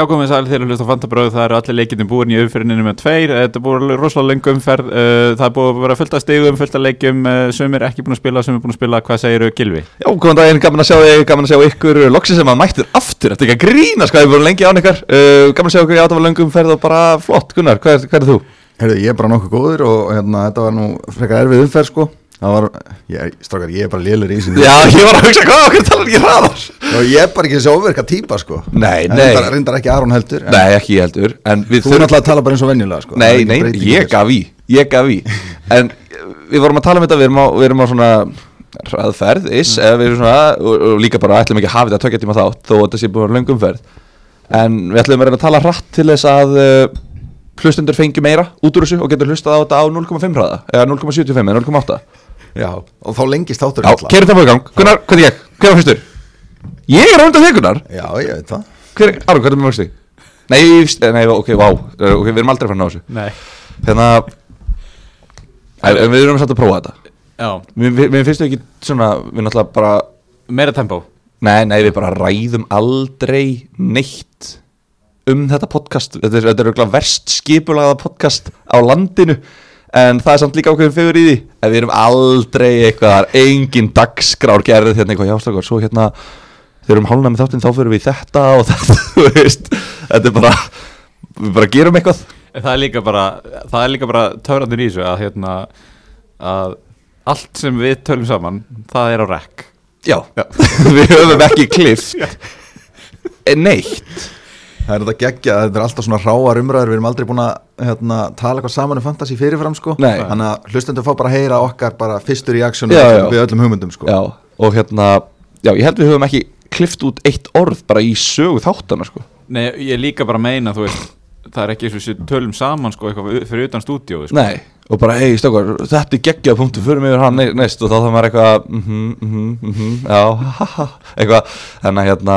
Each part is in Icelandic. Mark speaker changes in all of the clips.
Speaker 1: Já, komið sæl þegar hlusta á Fantabröð, það eru allir leikindin búin í umferðinu með tveir, þetta er búin rosalega lengur umferð, það er búin að vera fullt af stegum, fullt af leikjum, uh, sumir ekki búin að spila, sumir búin að spila, hvað segir Gilvi?
Speaker 2: Já, góðan daginn, gaman að sjá þig, gaman að sjá ykkur. Loksins sem að mættir aftur, þetta er ekki að grína sko, við vorum lengi án ykkar. Uh, Gaman að sjá ykkur. Í átafa löngum ferð og bara flott. Gunnar, hvað er, hvað er þú?
Speaker 3: Herðu, ég er bara nokkuð góður og hérna, þetta var nú frekar erfið umferð sko Það var, ég, strákar, ég er bara lélur í þessu
Speaker 2: Já, ég var að hugsa, hvað okkur talar ekki hraðar?
Speaker 3: Já, ég er bara ekki þessi óverka típa sko
Speaker 2: Nei,
Speaker 3: En
Speaker 2: nei.
Speaker 3: Reyndar, reyndar ekki Aron heldur en
Speaker 2: Nei, ekki ég heldur En við
Speaker 3: Þú er náttúrulega að tala bara eins og venjulega sko Það er
Speaker 2: Nei,
Speaker 3: engin
Speaker 2: nei,
Speaker 3: breyting í
Speaker 2: ég
Speaker 3: þessu.
Speaker 2: gaf í Ég gaf í En við vorum að tala um þetta, við erum á, við erum á svona hraðferð, is,
Speaker 3: Mm.
Speaker 2: eða við erum svona og, og líka bara ætlum ekki að hafa þetta tökja tíma þátt þó að þetta sé búin löngum ferð En við ætlum að reyna að tala hratt til þess að uh, hlustundur fengi meira út úr þessu og getur hlustað á þetta á 0,5 hraða eða 0,75 eða 0,8
Speaker 3: Já, og þá lengist þáttur
Speaker 2: Já, keirum það búið í gang. Gunnar, hvað er ég? Hver var fyrstur? Ég er á undan þig Gunnar.
Speaker 3: Já, ég veit það.
Speaker 2: Hver, Aron, hvað er með mörgstu? Nei, nei, ok, vá. Uh, Ok, við erum aldrei fann á þessu.
Speaker 1: Nei.
Speaker 2: Hérna Æ, en Við erum samt að prófa þetta.
Speaker 1: Já,
Speaker 2: Mér mér- mér finnst þau ekki svona Við náttúrulega bara
Speaker 1: meira tempo.
Speaker 2: Nei, nei, við bara ræðum aldrei neitt um þetta podcast. Þetta er, þetta er verst skipulaða podcast á landinu En það er samt líka ákveðin fegur í því En við erum aldrei eitthvað engin dagskrár gerð hérna eitthvað. Hjástakar Svo hérna Þegar við erum hálna með þáttinn þá fyrir við þetta og þetta Þú veist Þetta er bara Við bara gerum eitthvað.
Speaker 1: En Það er líka bara, það er líka bara töfrandur í þessu að hérna, að allt sem við tölum saman, það er á rekk.
Speaker 2: Já, Við höfum ekki klift Neitt
Speaker 3: Það er þetta geggja, þetta er alltaf svona ráar umræður Við erum aldrei búin að hérna, tala eitthvað saman um fantasy fyrirfram sko
Speaker 2: Nei.
Speaker 3: Þannig að hlustendur fá bara að heyra okkar bara fyrstur í aksjónu
Speaker 2: Já, já.
Speaker 3: við öllum hugmyndum sko
Speaker 2: Já, og hérna Já, ég held við höfum ekki klift út eitt orð bara í sögu þáttana sko
Speaker 1: Nei, ég líka bara meina, þú veist, það er ekki eins og við tölum saman, sko, eitthvað fyrir utan stúdíói, sko.
Speaker 2: Nei, og bara, hei, stökkar, þetta er geggjað punktu, förum yfir hann ne- næst og þá það maður eitthvað, mhm, mhm, mhm, já, ha, ha, eitthvað, þannig að hérna,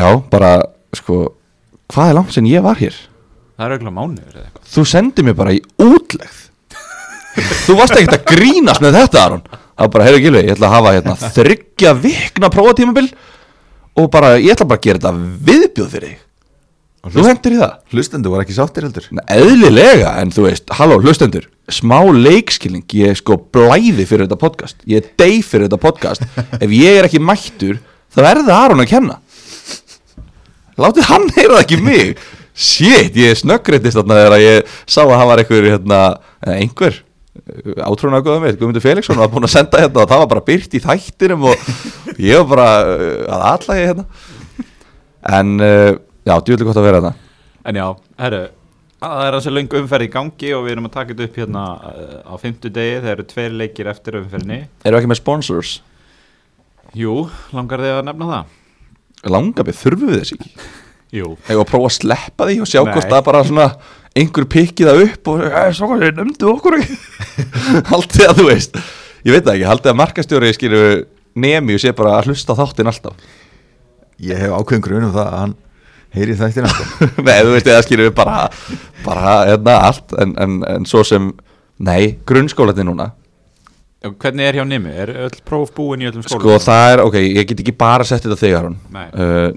Speaker 2: já, bara, sko, hvað er langt sem ég var hér?
Speaker 1: Það er auðvitað mánuður eða eitthvað.
Speaker 2: Þú sendið mér bara í útlegð, þú varst ekkert að grínast með þetta, Aron, það var bara, heyrðu Gilvi, ég ætla að hafa hérna þryggja vikna prófatímabil og bara, ég ætla bara að gera þetta viðbjóð fyrir þig, þú hendur í það?
Speaker 3: Hlustendur voru ekki sáttir heldur.
Speaker 2: Nei, Eðlilega, en þú veist, halló, hlustendur Smá leikskilning, ég er sko blæði fyrir þetta podcast. Ég er dey fyrir þetta podcast. Ef ég er ekki mættur, þá er það Aron að kenna Látið hann heyra það ekki mig Shit, ég snöggreitist þarna þegar ég sá að hann var einhver, hérna, eða einhver átrúna að góða með, Guðmundur Felixson var búin að senda hérna og það var bara byrt í þættinum og ég var bara uh, að alla ég hérna en já, djúlega gott að vera þetta
Speaker 1: En já, herru, það er þessi löng umferð í gangi og við erum að taka þetta upp hérna á fimmtu degi, það eru tveir leikir eftir umferðinni.
Speaker 2: Við ekki með sponsors?
Speaker 1: Jú, langar þið að nefna það?
Speaker 2: Langabið, þurfum við þess ekki?
Speaker 1: Jú.
Speaker 2: Eða að prófa að sleppa því og sjá
Speaker 1: Nei.
Speaker 2: hvort það bara svona einhver pikki það upp og "Æ, svo hvað þið nefndu okkur ekki Haldið að þú veist Ég veit það ekki, haldið að markastjóri skilu nemi og sé bara að hlusta á þáttinn alltaf
Speaker 3: Ég hef ákveðin grunum það að hann heyri þættina sko.
Speaker 2: Nei, þú veist, eða skilu bara bara hérna allt en, en, en svo sem, nei, grunnskólatin núna
Speaker 1: Hvernig er hjá Nimi? Er öll próf búin í öllum
Speaker 2: Sko
Speaker 1: skólum?
Speaker 2: það er, ok, ég get ekki bara sett þetta þegar hún uh,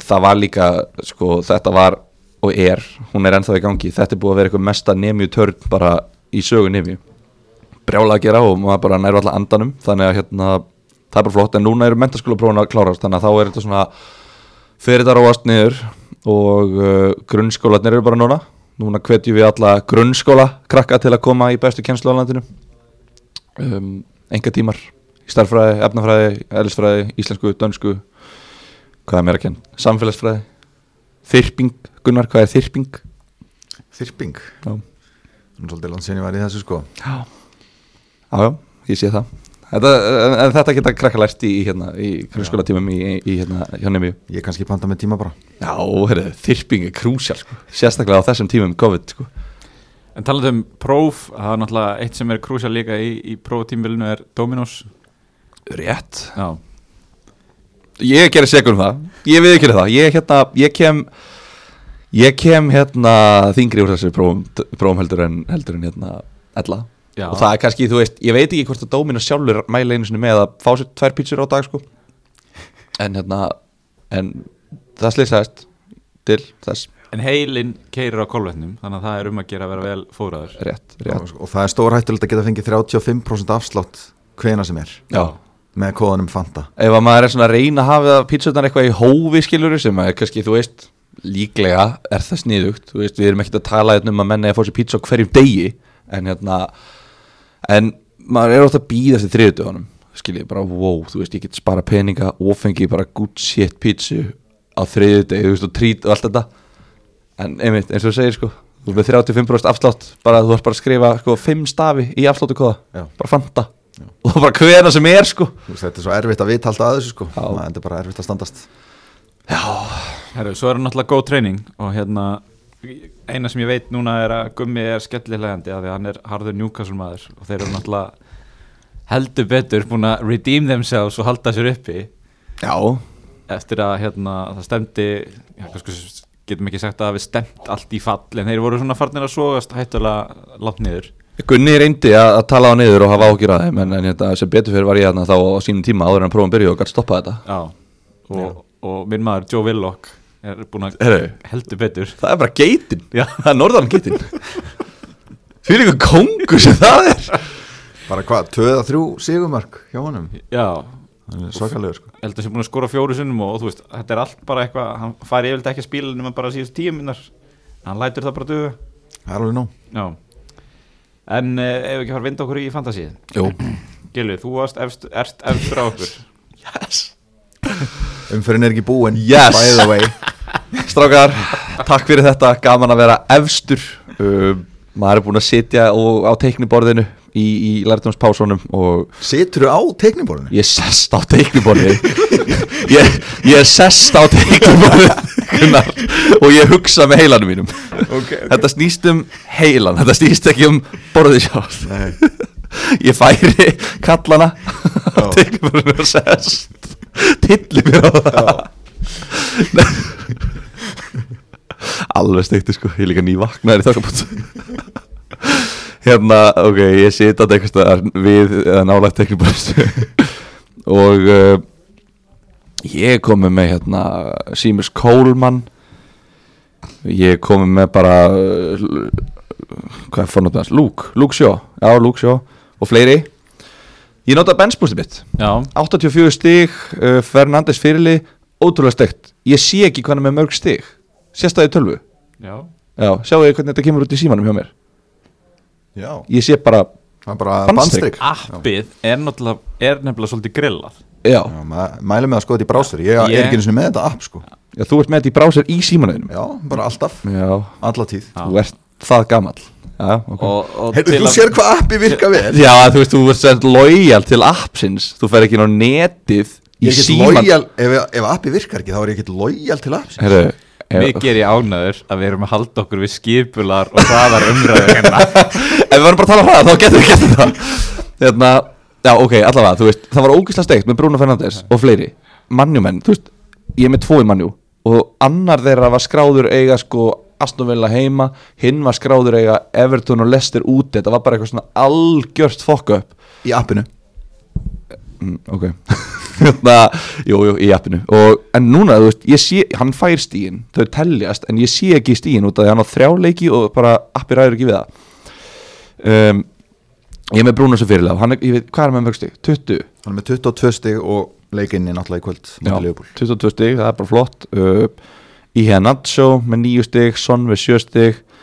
Speaker 2: Það var líka, sko, þetta var og er, hún er ennþá í gangi Þetta er búið að vera eitthvað mesta nefju törn bara í sögu nefju Brjála að gera og maður bara nærðu alltaf andanum Þannig að hérna, það er bara flott. En núna eru mentaskólaprófin að klárast Þannig að þá er þetta svona fyrir þetta róast niður Og uh, grunnskólanir eru bara núna. Núna hvetjum við alla grunnskóla krakka til að koma í bestu kennslu á landinu um, enga tímar í starffræði, efnafræði, eðlisfræði, íslensku, dönsku hvað er mér að kenna, samfélagsfræði. Þyrping, Gunnar, hvað er þyrping?
Speaker 3: Þyrping?
Speaker 2: Já,
Speaker 3: Nú svolítið landsinni var í þessu sko.
Speaker 2: Já, já, ég sé það. Þetta, en, en þetta geta krakka lært í, hérna, í grunnskóla tímum í, í, hérna, hjá nemi.
Speaker 3: Ég kannski panta með tíma bara.
Speaker 2: Já, heyrðu, þyrping er krúsjál sko. sérstaklega á þessum tímum COVID sko.
Speaker 1: En talað um próf, það er náttúrulega eitt sem er krúsja líka í, í próftímbilinu er Dominos.
Speaker 2: Rétt
Speaker 1: Já.
Speaker 2: Ég gerir segur um það Ég við ekki það Ég, hérna, ég kem Ég kem hérna þingri úr þessu prófum, prófum heldur en heldur en hérna ella
Speaker 1: Já.
Speaker 2: og það er kannski, þú veist, ég veit ekki hvort að Dómina sjálfur mæla einu sinni með að fá sér tvær pítsur á dag sko en hérna en það slýsaðist til þess
Speaker 1: En heilin keirir á kolvetnum Þannig að það er um að gera að vera vel fóraður
Speaker 2: rétt, rétt.
Speaker 3: og, og það er stór hættulegt að geta fengið 35% afslátt hvena sem er
Speaker 2: Já.
Speaker 3: með kóðanum Fanta
Speaker 2: ef að maður er svona að reyna að hafa pítsunar eitthvað í hófi skiluru sem að kannski þú veist líklega er það sniðugt þú veist við erum ekkert að tala hérna um að menna að fá sér pítsu á hverjum degi en hérna en maður er ótt að býða þessi þriðutöðunum skiljið bara wow þú veist ég get spara peninga og fengi bara good shit pítsu á þriðudegi þú veist og trít og allt þetta en einmitt eins og þú segir sko þú er með 35% afslátt bara þú ert bara að skrifa sko 5 stafi í afsláttu kóða.
Speaker 3: Já.
Speaker 2: bara fanta. Og það er bara hvena sem er sko.
Speaker 3: Þú veist, þetta er svo erfitt að vita alltaf að þessu sko.
Speaker 2: Já.
Speaker 3: það er bara erfitt að standast.
Speaker 1: Herru, svo er það náttúrulega góð treyning Og hérna Eina sem ég veit núna er að Gummi er skellilegandi Því að hann er harður Newcastle maður Og þeir eru náttúrulega heldur betur búin að redeem themselves og halda sér uppi.
Speaker 2: Já,
Speaker 1: eftir að hérna, það stemdi já, sko, getum ekki sagt að það við stemt allt í fall en þeir voru svona farnir að sogast hættulega langt niður.
Speaker 2: Gunni reyndi að, að tala á niður og hafa ágjur að þeim en, en hérna, sem betur fyrir var ég hérna þá á sínum tíma áður en prófum byrju og gætt stoppa þetta.
Speaker 1: Já. Og, og minn maður Joe Willock er búin að heldur betur.
Speaker 2: Það er bara geitin,
Speaker 1: Já.
Speaker 2: það er norðan geitin. Því líka kongur sem það er.
Speaker 3: Bara hvað, 2-3 sigumörk hjá honum?
Speaker 1: Já,
Speaker 3: svakalegur sko.
Speaker 1: Það sé búin að skora fjóru sinnum og, þú veist, þetta er allt bara eitthvað hann fari yfirlega ekki að spila nema bara síðust tíu minnar hann lætur það bara duga.
Speaker 3: Það er alveg nóg.
Speaker 1: Já. En eh, ef við ekki fara að vinda okkur í fantasíð
Speaker 2: Jú,
Speaker 1: Gilvi, þú varst efst, erst efstur á okkur.
Speaker 2: Yes.
Speaker 3: Umferðin er ekki búin.
Speaker 2: Yes.
Speaker 3: By the way.
Speaker 2: Strákar, takk fyrir þetta, gaman að vera efstur. Um, Maður er búin að sitja og, á teikniborðinu í, í lærtumspásunum og
Speaker 3: Situr á teikniborðinu?
Speaker 2: Ég sest á teikniborði. Ég, ég sest á teikniborði Gunnar, og ég hugsa með heilanum mínum.
Speaker 3: Okay,
Speaker 2: Þetta snýst um heilan Þetta snýst ekki um borðið sjálf. Ég færi kallana á teikniborðinu og sest. Tilli mér á það. Alveg steikti sko. Ég líka nývaknaður í þokkabót Hérna, ok, ég sita þetta eitthvað við nálægt teikniborðinu og uh, ég komið með hérna Seamus Coleman. Ég komið með bara uh, hvað er fórnátt hans, Luke, Luke Shaw. Já, Luke Shaw og fleiri. Ég nota benchboostið mitt.
Speaker 1: Já,
Speaker 2: 84 stig, uh, Fernandes fyrirli. Ótrúlega stegt, ég sé ekki er með mörg stig, sérstæði tölvu?
Speaker 1: Já.
Speaker 2: Já, sjáu þið hvernig þetta kemur út í símanum hjá mér
Speaker 3: já.
Speaker 2: Ég sé bara,
Speaker 3: bara
Speaker 2: bandstrik
Speaker 1: appið er er nefnilega svolítið grillað.
Speaker 2: Já,
Speaker 3: Já, ma- mælum með að skoða þetta í brásur Ég
Speaker 1: Ég-
Speaker 3: er ekki eins og með þetta app sko.
Speaker 2: Já þú ert með þetta í brásir í símanum
Speaker 3: Já, bara alltaf,
Speaker 2: já,
Speaker 3: alla tíð.
Speaker 1: Já.
Speaker 2: þú ert það gamall. Já, ok.
Speaker 1: Og, og
Speaker 3: Heyrðu, þú sér hvað appi virka vel.
Speaker 2: Já, þú veist, þú ert sett lojal til appsins. Þú fer ekki inn á netið
Speaker 3: Ég er ekki lojal, ef, ef appi virkar ekki þá er ég ekki lojal til apps
Speaker 2: Herru,
Speaker 1: Mikið er ég ánæður að við erum að halda okkur við skipular og hraðar umræður hérna.
Speaker 2: Ef við varum bara að tala hraða þá getum við gett þetta Hérna, já ok, allavega, þú veist Það var ógislega steikt með Bruno Fernandes og fleiri Mannjumenn, þú veist, ég er með tvo í mannjú Og annar þeirra var skráður eiga sko Aston Villa heima Hinn var skráður eiga Everton og Leicester úti Þetta var bara eitthvað svona algjört fokk upp
Speaker 3: Í appinu
Speaker 2: mm, ok. Hérna, jú, jú, í appinu. Og, en núna, þú veist, ég sé, hann fær stíin þau teljast, en ég sé ekki stíin út af því hann á þrjá leiki og bara appi ræður ekki við það. Um, ég er með Bruno sem fyrirlega hann er, ég veit, hvað er með mörg stíg? 20
Speaker 3: Hann er með 22 stig og leikinni náttúrulega í kvöld
Speaker 2: Já,
Speaker 3: mútið Leopold
Speaker 2: 22 stíg, það er bara flott. Uh, í Henacho með 9 stíg Son með 7 stíg uh,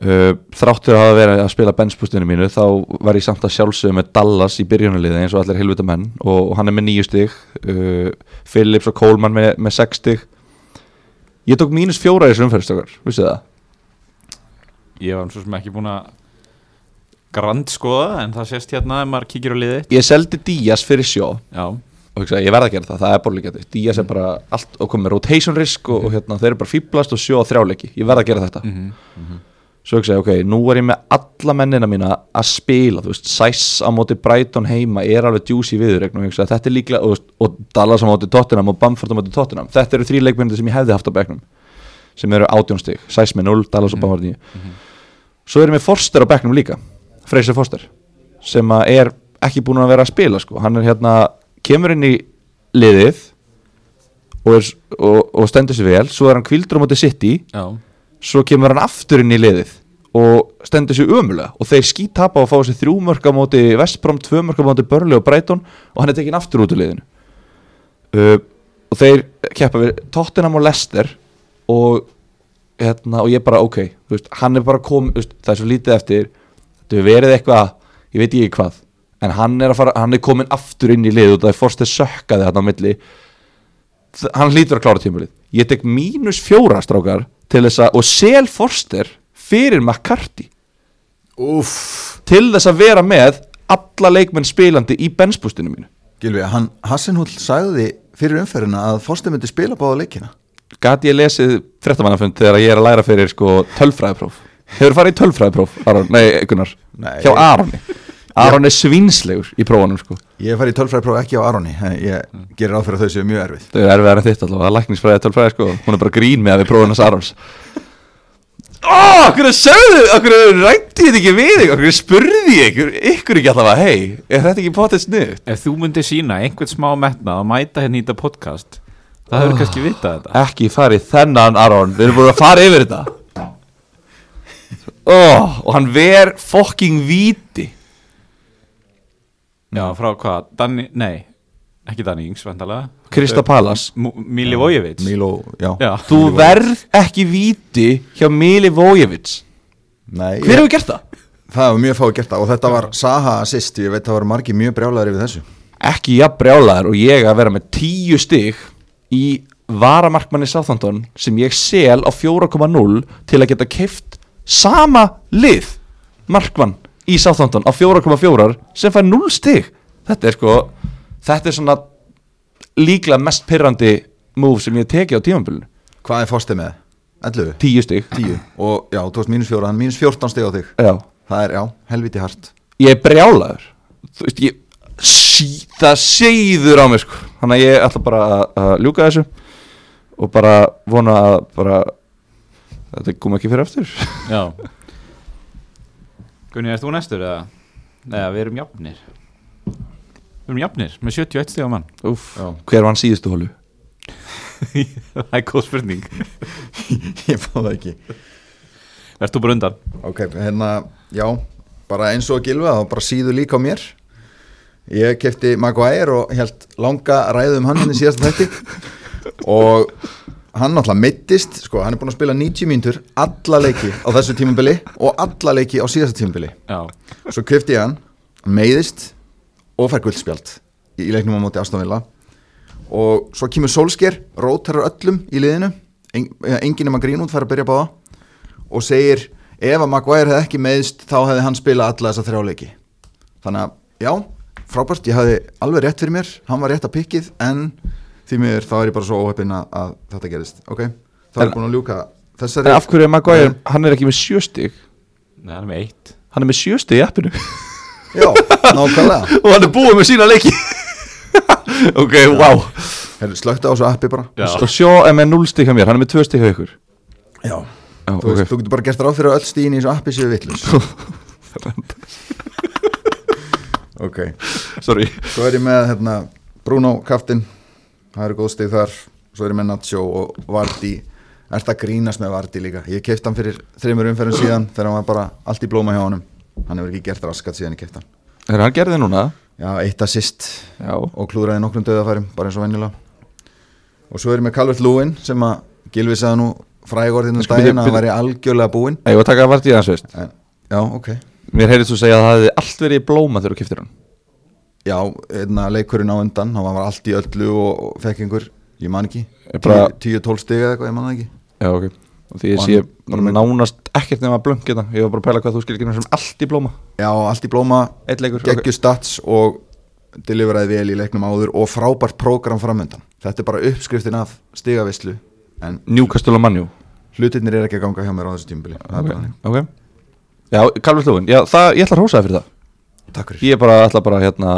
Speaker 2: þráttur að hafa verið að spila benspústinu mínu þá var ég samt að sjálfsögðu með Dallas í byrjunarliði eins og allir helvita menn. Og, og hann er með 9 stíg uh, Phillips og Coleman með, með 6 stíg ég tók mínus fjóra í þessu umferðstökar, vissu það?
Speaker 1: Ég var svo sem ekki búin að grand skoða en það sést hérna ef maður kíkir á liðið
Speaker 2: ég seldi Díaz fyrir sjó.
Speaker 1: Já,
Speaker 2: og hugsa, ég verð að gera það, það er borlíkjandi Díaz er bara allt og komið rotation risk og, og hérna, þeir eru bara fýblast og sjó á þrjáleiki ég verð að gera þetta.
Speaker 1: Mhm.
Speaker 2: Svo hugsa ég, ok, nú er ég með alla mennina mína að spila, þú veist Sæs á móti Brighton heima er alveg ég hugsa, þetta er líklega og, og Dallas á móti Tottenham og Bamford á móti Tottenham þetta eru þrý leikmennir sem ég hefði haft á bekknum sem eru átjónstig, Sæs með 0 Dallas og Bamford 9 svo erum við Forster á bekknum líka Freyser Forster sem er ekki búin að vera að spila sko. hann er hérna, kemur inn í liðið og, er, og, og stendur sér vel. Svo er hann kvildur á móti City.
Speaker 1: Já,
Speaker 2: svo kemur hann aftur inn í liðið og stendur sér ömulega og þeir skýt tapa og fá sér þrjú mörg á móti Vestbrom, tvö mörg á móti Börli og Brighton og hann er tekin aftur út úr liðinu. Uh, og þeir keppa við Tottenham og Leicester og, hérna, og ég bara ok veist, hann er bara komið, það er svo lítið eftir. Þetta verið eitthvað ég veit ekki hvað, en hann er, fara, hann er komin aftur inn í lið og það er fórst að sökkaði hann á milli hann hlýtur að klára tímulið ég tek mínus fjóra strákar til þess að, og sel Forster fyrir McCarthy.
Speaker 3: Úff.
Speaker 2: Til þess að vera með alla leikmenn spilandi í benspústinu mínu.
Speaker 3: Gilvi, hann Hassenhull sagði fyrir umferðina að Foster myndi spila báða leikina.
Speaker 2: Gati ég lesið fréttamannafund þegar ég er að læra fyrir sko tölfræðipróf? Hefur farið í tölfræðipróf, Aron, nei, Gunnar.
Speaker 3: Nei,
Speaker 2: hjá Aroni Aron er svinslegur í prófanum sko.
Speaker 3: Ég farið í tölfræðipróf ekki á Aroni en Ég gerir á fyrir að þau séu mjög erfið.
Speaker 2: Þau eru erfiðar en þitt allavega, lækningsfræði tölfræði sko. Hún er bara grín með að við prófum hans Arons. Ó, okkur sögðu, okkur rætti þetta ekki við okkur spurði ég ykkur, ykkur ekki allavega, hei, er þetta ekki potið snuð?
Speaker 1: ef þú myndir sína einhvern smá metnað að mæta hérna í þetta podcast það hefur kannski vitað þetta.
Speaker 2: Ekki farið þennan Aron, við erum búin að fara yfir þetta. Ó, og hann ver fokking víti
Speaker 1: Já, frá hvað? Danni, nei, ekki Danni Ings, vandalega
Speaker 2: Krista Palas
Speaker 1: Mili Vojevits.
Speaker 3: Mílo, já,
Speaker 1: Já.
Speaker 2: Þú verð ekki víti hjá Mili Vojevits.
Speaker 3: Nei,
Speaker 2: Hver hefur gert það?
Speaker 3: það var mjög fáið gert það og þetta var Saha assist, ég veit það var margi mjög brjálæður yfir þessu.
Speaker 2: Ekki jafn brjálaður og ég að vera með tíu stig í varamarkmanni Southampton sem ég sel á 4,0 til að geta keift sama lið markmann í Southampton á 4,4 sem fær 0 stig. Þetta er sko þetta er svona líklega mest pyrrandi move sem ég hef tekið á tímambilinu
Speaker 3: Hvað er Foster með? 11?
Speaker 2: 10 stig.
Speaker 3: 10 og já, þú veist mínus fjóra, hann mínus 14 stig á þig.
Speaker 2: Já.
Speaker 3: Það er, já, helviti hart.
Speaker 2: Ég er brjálaður. Þú veist ég sí, það segður á mig sko. Þannig að ég ætla bara að, að ljúka þessu og bara vona að bara þetta kom ekki fyrir eftir
Speaker 1: Já Gunni, erst þú næstur eða? Nei, við erum jafnir Við erum jafnir með 71 stiga mann
Speaker 2: Úf,
Speaker 3: Já.
Speaker 2: hver vann síðustu hólu?
Speaker 1: Það er góð spurning
Speaker 3: Ég fá það ekki
Speaker 1: Erst þú bara undan?
Speaker 3: Ok, hérna, já, bara eins og Gilva þá bara síðu líka á mér Ég kefti Maguire og held langa ræðu um hann henni síðasta þætti og hann náttúrulega meittist, sko, hann er búin að spila 90 mínútur alla leiki á þessu tímabili og alla leiki á síðasta tímabili.
Speaker 1: Já.
Speaker 3: Svo kefti ég hann, meiðist og fær guldspjald í, í leiknum á móti Aston Villa. Og svo kemur Solskjær, rótarar öllum í liðinu, en, enginn um að grín út fær að byrja báða og segir ef að Maguire hefði ekki meiðst þá hefði hann spilað alla þessa þrjá leiki. Þannig að já, frábært ég hefði alveg rétt fyrir mér, hann var rétt að pikkið en því miður þá er ég bara svo óheppinn að, að þetta gerist, ok? Þá er
Speaker 2: En-
Speaker 3: ég búin að ljúka
Speaker 2: En
Speaker 3: þessari
Speaker 2: af hverju er Maguire, hann er ekki með sjöstig
Speaker 1: Nei, hann er með eitt.
Speaker 2: Hann er með sjöstig í appinu.
Speaker 3: Já, nákvæmlega.
Speaker 2: Og hann er búið með sína leiki. Ok, wow
Speaker 3: Heyrðu, slökta á þessu appi bara.
Speaker 1: Já.
Speaker 2: og sjó er með 0 stig hjá mér, hann er með 2 stig hjá ykkur.
Speaker 3: Já,
Speaker 2: Já,
Speaker 3: þú, veist,
Speaker 2: ok.
Speaker 3: þú getur bara gert ráð fyrir að öll stíðin í þessu appi séu vittlust ok.
Speaker 2: Sorry.
Speaker 3: Svo er ég með hérna, Bruno Kaftin Það eru góð stig þar Svo er ég með Nacho og Vardy. Er það grínast með Vardy líka? Ég keift hann fyrir þreymur umferðin síðan Þegar hann var bara allt í blóma hjá honum. Hann hefur ekki gert raskat síðan ég keift hann.
Speaker 2: Er hann gerði núna?
Speaker 3: Já, eitt assist.
Speaker 2: Já,
Speaker 3: Og klúðraði nokkrum döðafærum Bara eins og venjulega. Og svo er ég með Calvert Lúin Sem að Gilvi sagði nú frægorðinu
Speaker 2: Sko,
Speaker 3: daginn Að
Speaker 2: byrju.
Speaker 3: væri algjörlega búinn.
Speaker 2: Ég var að taka vart í hans veist
Speaker 3: Já, ok.
Speaker 2: Mér heyrðist þú segja að það hefði allt verið í blóma þegar þú kiftir hann
Speaker 3: Já, einna leikurinn á undan Hann var allt í öllu og, fekk einhver Ég man ekki
Speaker 2: Ég bara-
Speaker 3: 10-12 stig eða eitthvað, ég man það ekki
Speaker 2: já, ok og því ég sé
Speaker 3: hann-
Speaker 2: bara með nánast ekkert nema blöng hérna. ég var bara að pæla hvað þú skilur ekki sem allt í blóma
Speaker 3: Já, allt í blóma,
Speaker 2: Einn leikur,
Speaker 3: geggju stats og deliveraði vel í leiknum áður og frábært prógram framöndan. Þetta er bara uppskriftin af stigavislu
Speaker 2: Newcastle og Manju
Speaker 3: hlutirnir er ekki að ganga hjá mér á þessu tímubili. Það er
Speaker 2: ok,
Speaker 3: bara þannig.
Speaker 2: ok já, Kalvur það, ég ætla að rósa það fyrir það
Speaker 3: Takk fyrir.
Speaker 2: ég er bara ætla bara hérna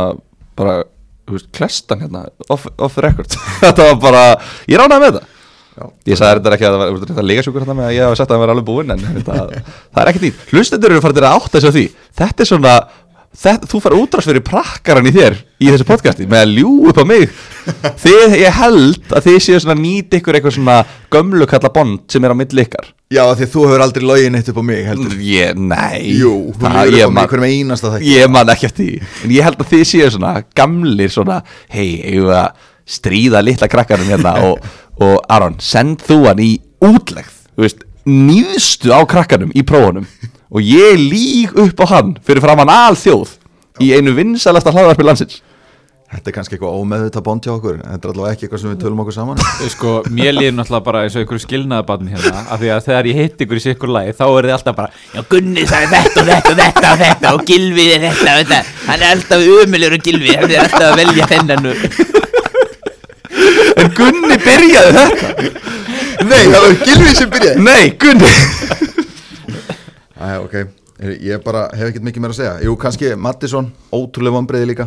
Speaker 2: bara, þú veist, klestan hérna off, off record þetta var bara, ég ránaði með það
Speaker 3: Já.
Speaker 2: ég sagði þetta ekki að það var þetta líka sjúkur hérna með að ég hafa sett að það var alveg búinn en þetta, það er ekki því hlustendur eru farin að átta sig á því þetta er svona þetta, þú fara útrás fyrir prakkaran í þér í þessu podcasti með að ljú upp á mig. Þið, ég held að þið séu svona að nýta ykkur eitthvað svona gömlu kalla bond sem er á milli ykkar.
Speaker 3: Já, því þú hefur aldrei logið neitt upp á mig heldur.
Speaker 2: Ég, nei.
Speaker 3: Jú,
Speaker 2: það,
Speaker 3: hefur
Speaker 2: ég,
Speaker 3: upp á mig hverjum einasta þekki
Speaker 2: ég man ekki eftir því. En ég held að þið séu svona gamlir svona, hei, eigum við að stríða litla krakkarum hérna og, og Aron, send þú hann í útlegð, þú veist, nýðstu á krakkanum í prófunum og ég líg upp á hann fyrir framann alþjóð í einu vinsalasta hlaðvarpi landsins.
Speaker 3: Þetta er kannski eitthvað ómeðvitað bond hjá okkur. Þetta er allavega ekki eitthvað sem við tölum okkur saman
Speaker 1: Sko, mér líður náttúrulega bara eins og einhverju skilnaðabann hérna af því að þegar ég hitt ykkur í sikkur lagi þá er þið alltaf bara Já, Gunni sagði þetta og þetta og þetta og þetta og Gilvi er þetta og þetta. Hann er alltaf umilur og Gilvi, hann er alltaf að velja þennan
Speaker 2: en Gunni byrjaði þetta.
Speaker 3: Nei, það var Gilvi sem byrjaði.
Speaker 2: Nei, Gunni
Speaker 3: Æ, ok, ég bara hef ekkert mikið meira að segja. Jú, kannski Mattisson, ótrúlega vonbreiði líka.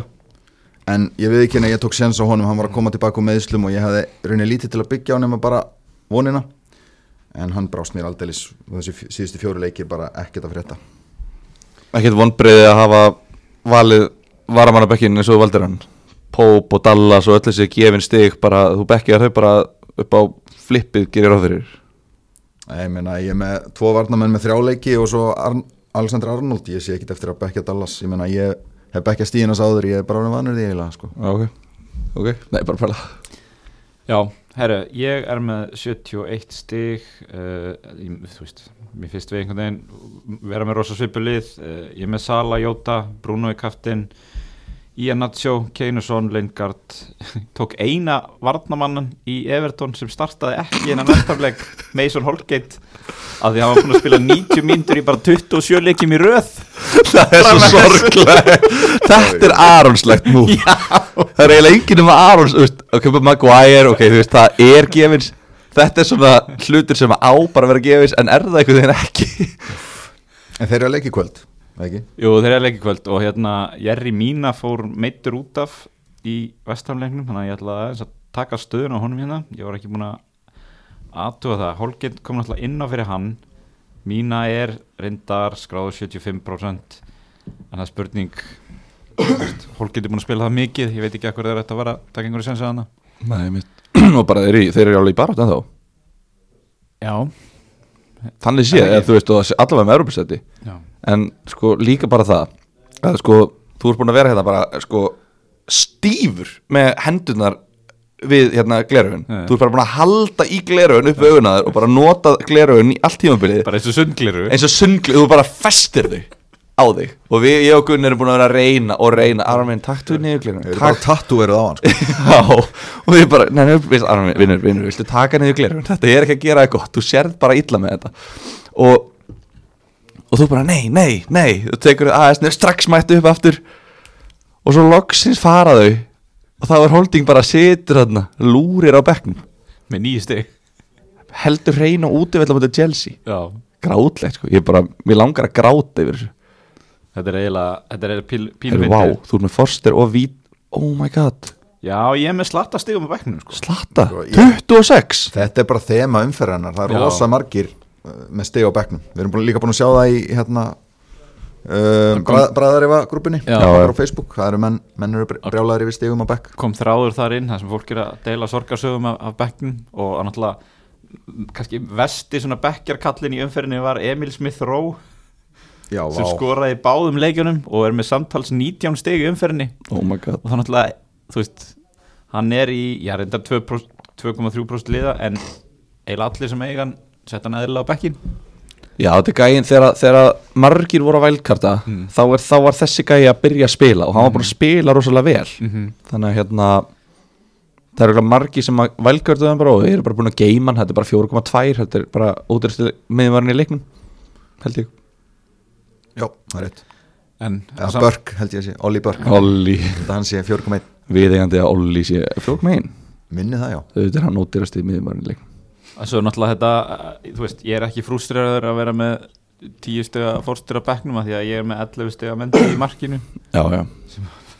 Speaker 3: En ég við ekki henni að ég tók sens á honum. Hann var að koma tilbaka úr meðslum og ég hefði raunin lítið til að byggja á nema bara vonina. En hann brást mér aldeilis þessi síðustu fjóru leiki bara ekkert að frétta.
Speaker 2: Ekkert vonbreiði að hafa valið varamannabekkin eins og þú valdir hann Póp og Dallas og öll þessi gefin stig bara, þú bekkjar þau bara upp á flippið gerir fyrir.
Speaker 3: Nei, Ég meina, ég er með tvo varnamenn með þrjá leiki og svo Arn Alexander Arnold. Ég sé ekkert eftir að bekkja Dallas. Ég meina, ég hef bekkja stíðinas áður. Ég er bara vanur því eiginlega, sko.
Speaker 2: Ok, ok, nei, bara pæla.
Speaker 1: Já, herru, ég er með 71 stig uh, Þú veist, mér finnst við einhvern veginn vera með rosa svipu lið. Uh, Ég er með Sala, Jóta, Bruno í kaftin Ian Nacho, Keinuson, Lingard Tók eina varnamannan í Everton sem startaði ekki innan verðarleik Mason Holgate af því að hann var búin að spila 90 mínútur í bara 27 leikjum í röð.
Speaker 2: Það er svo sorglega Þetta er Aronslegt mú Það er eiginlega enginn um að Arons Ok, Maguire, ok, þú veist, það er gefins. Þetta er svona hlutur sem á bara að vera gefins En er það einhvern veginn ekki?
Speaker 3: En þeir eru að leiki kvöld, ekki?
Speaker 1: Jú, þeir eru leikir kvöld og hérna Jerry Mína fór meittur út af í vestamleiknum þannig að ég ætlaði aðeins að taka stöðun á honum hérna. Ég var ekki búin að aðtuga það. Holgind kom náttúrulega inn á fyrir hann. Mína er reyndar skráður 75% en það er spurning Holgind er búin að spila það mikið. Ég veit ekki að hverju það er þetta að vera að taka einhverju sensa hana.
Speaker 2: Nei, mitt Og bara þeir, eru í- þeir eru alveg í barátt en þá
Speaker 1: Já,
Speaker 2: Þannig sé,
Speaker 1: Er
Speaker 2: þú veist, allavega með Europasæti
Speaker 1: já
Speaker 2: En sko, líka bara það að sko, þú ert búin að vera hérna bara sko, stífur með hendurnar við hérna gleraugun.
Speaker 1: Já.
Speaker 2: Þú ert bara búin að halda í gleraugun upp við augunaður og bara nota gleraugun í allt tímabilið.
Speaker 1: Bara eins og sundgliru
Speaker 2: eins og sundgli, þú bara festir þau á þig. Og við, ég og Gunni erum búin að vera að reyna og reyna, Armin, takk þú niður
Speaker 3: Þeir
Speaker 2: gleraugun
Speaker 3: eru bara
Speaker 2: takk,
Speaker 3: tattu veruð á hann, sko.
Speaker 2: Já og við bara, nei, nei, veist, Armin, vinnur, vinnur, viltu taka niður gleraugun? Þetta er ekki að gera það gott, þú sérð bara illa með þetta. Og og þú bara, nei, nei, nei. Þú tekur aðeins strax mættu upp aftur. Og svo loksins fara þau. Og þá er holding bara situr þarna, lúrir á bekknum.
Speaker 1: Með nýju stig.
Speaker 2: Heldur reyna útivella mútið Chelsea.
Speaker 1: Já,
Speaker 2: grátlegt, sko, ég bara, mér langar að gráta yfir þessu.
Speaker 1: Þetta er eiginlega þetta er eiginlega píl, píl
Speaker 2: Heyrðu, Vá, þú ert með Foster og Vít Oh my god,
Speaker 1: Já, ég er með slatta stigum á bekknum sko.
Speaker 2: slatta?
Speaker 3: Sko, ég-
Speaker 2: 26
Speaker 3: Þetta er bara þema umferðarnar, það er rosa margir með steg á bekknum. Við erum búin, líka búin að sjá það í hérna uh, Bræðarifa grúpinni
Speaker 1: Já.
Speaker 3: bara á Facebook, það eru menn, menn eru brjálæðir yfir stegum á bekk.
Speaker 1: Kom þráður þar inn þar sem fólk er að deila sorgarsögum af, af bekknum og að náttúrulega kannski vesti svona bekkjarkallin í umferðinni var Emil Smith Rowe
Speaker 3: Já,
Speaker 1: sem
Speaker 3: vá,
Speaker 1: skoraði í báðum leikjunum og er með samtals 19 steg í umferðinni.
Speaker 2: Oh my god.
Speaker 1: Og það náttúrulega, þú veist hann er í, já reyndar 2%, 2,3% liða en eiginlega allir sem eiga hann setja hann eðlilega á bekkin
Speaker 2: Já, þetta er gæinn þegar, þegar margir voru á vælkarta
Speaker 1: Mm.
Speaker 2: þá, er, þá var þessi gæi að byrja að spila og hann var búin að spila rosalega vel.
Speaker 1: Mm -hmm.
Speaker 2: þannig að hérna það eru margir sem að vælkartuðum bara og þeir eru bara búin að geima hann, þetta er bara 4,2 þetta er bara útræstu miðvarinn í leiknum held ég.
Speaker 3: Já, það er rétt.
Speaker 1: En
Speaker 3: Eða
Speaker 1: samt-
Speaker 3: Börk held ég að sé, Olli Börk.
Speaker 2: Olli,
Speaker 3: Þetta hann sé 4,1
Speaker 2: viðeigandi að Olli sé 4,1
Speaker 3: Minni það já.
Speaker 2: Þetta er hann útræstu miðvarinn í leiknum
Speaker 1: svo náttúrulega þetta, eh, þú veist, ég er ekki frústreraður að vera með 10 stega fórstur á bekknum að því að ég er með 11 stega mendi í markinu.
Speaker 2: Já, já.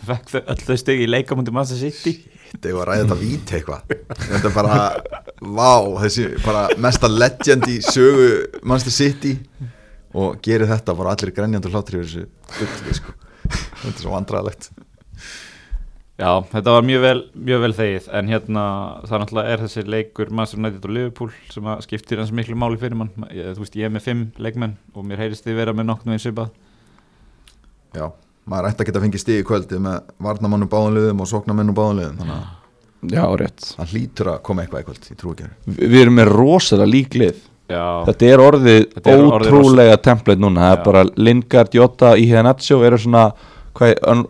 Speaker 1: Fekk þau öll þau stegi í leikamundi Manchester City.
Speaker 3: Þetta er að ræða þetta víti eitthvað? Þetta er bara, vá, þessi bara mesta legend í sögu Manchester City. Og gerir þetta bara allir grænjandur hlátri yfir þessu bulli, sko. þetta er svo vandræðalegt
Speaker 1: Já, þetta var mjög vel, mjög vel þegið. En hérna það náttúrulega er þessi leikur Master United og Liverpool sem að skiptir hans miklu máli fyrir mann. Ég, þú veist, ég er með fimm leikmenn og mér heyrist þið vera með nokknum eins svipað.
Speaker 3: Já, maður ætti að geta fengið í kvöldi með varnamannum báðanliðum og sóknamennum báðanliðum þannig að
Speaker 2: Já, rétt.
Speaker 3: það hlýtur að koma eitthvað í kvöld, ég trú ekki
Speaker 2: Vi, Við erum með rosalega líklið
Speaker 1: Já,
Speaker 2: Þetta er orðið
Speaker 1: Þetta er
Speaker 2: ótrúlega template núna. Það er bara Lingard, Jota, Iheanacho eru svona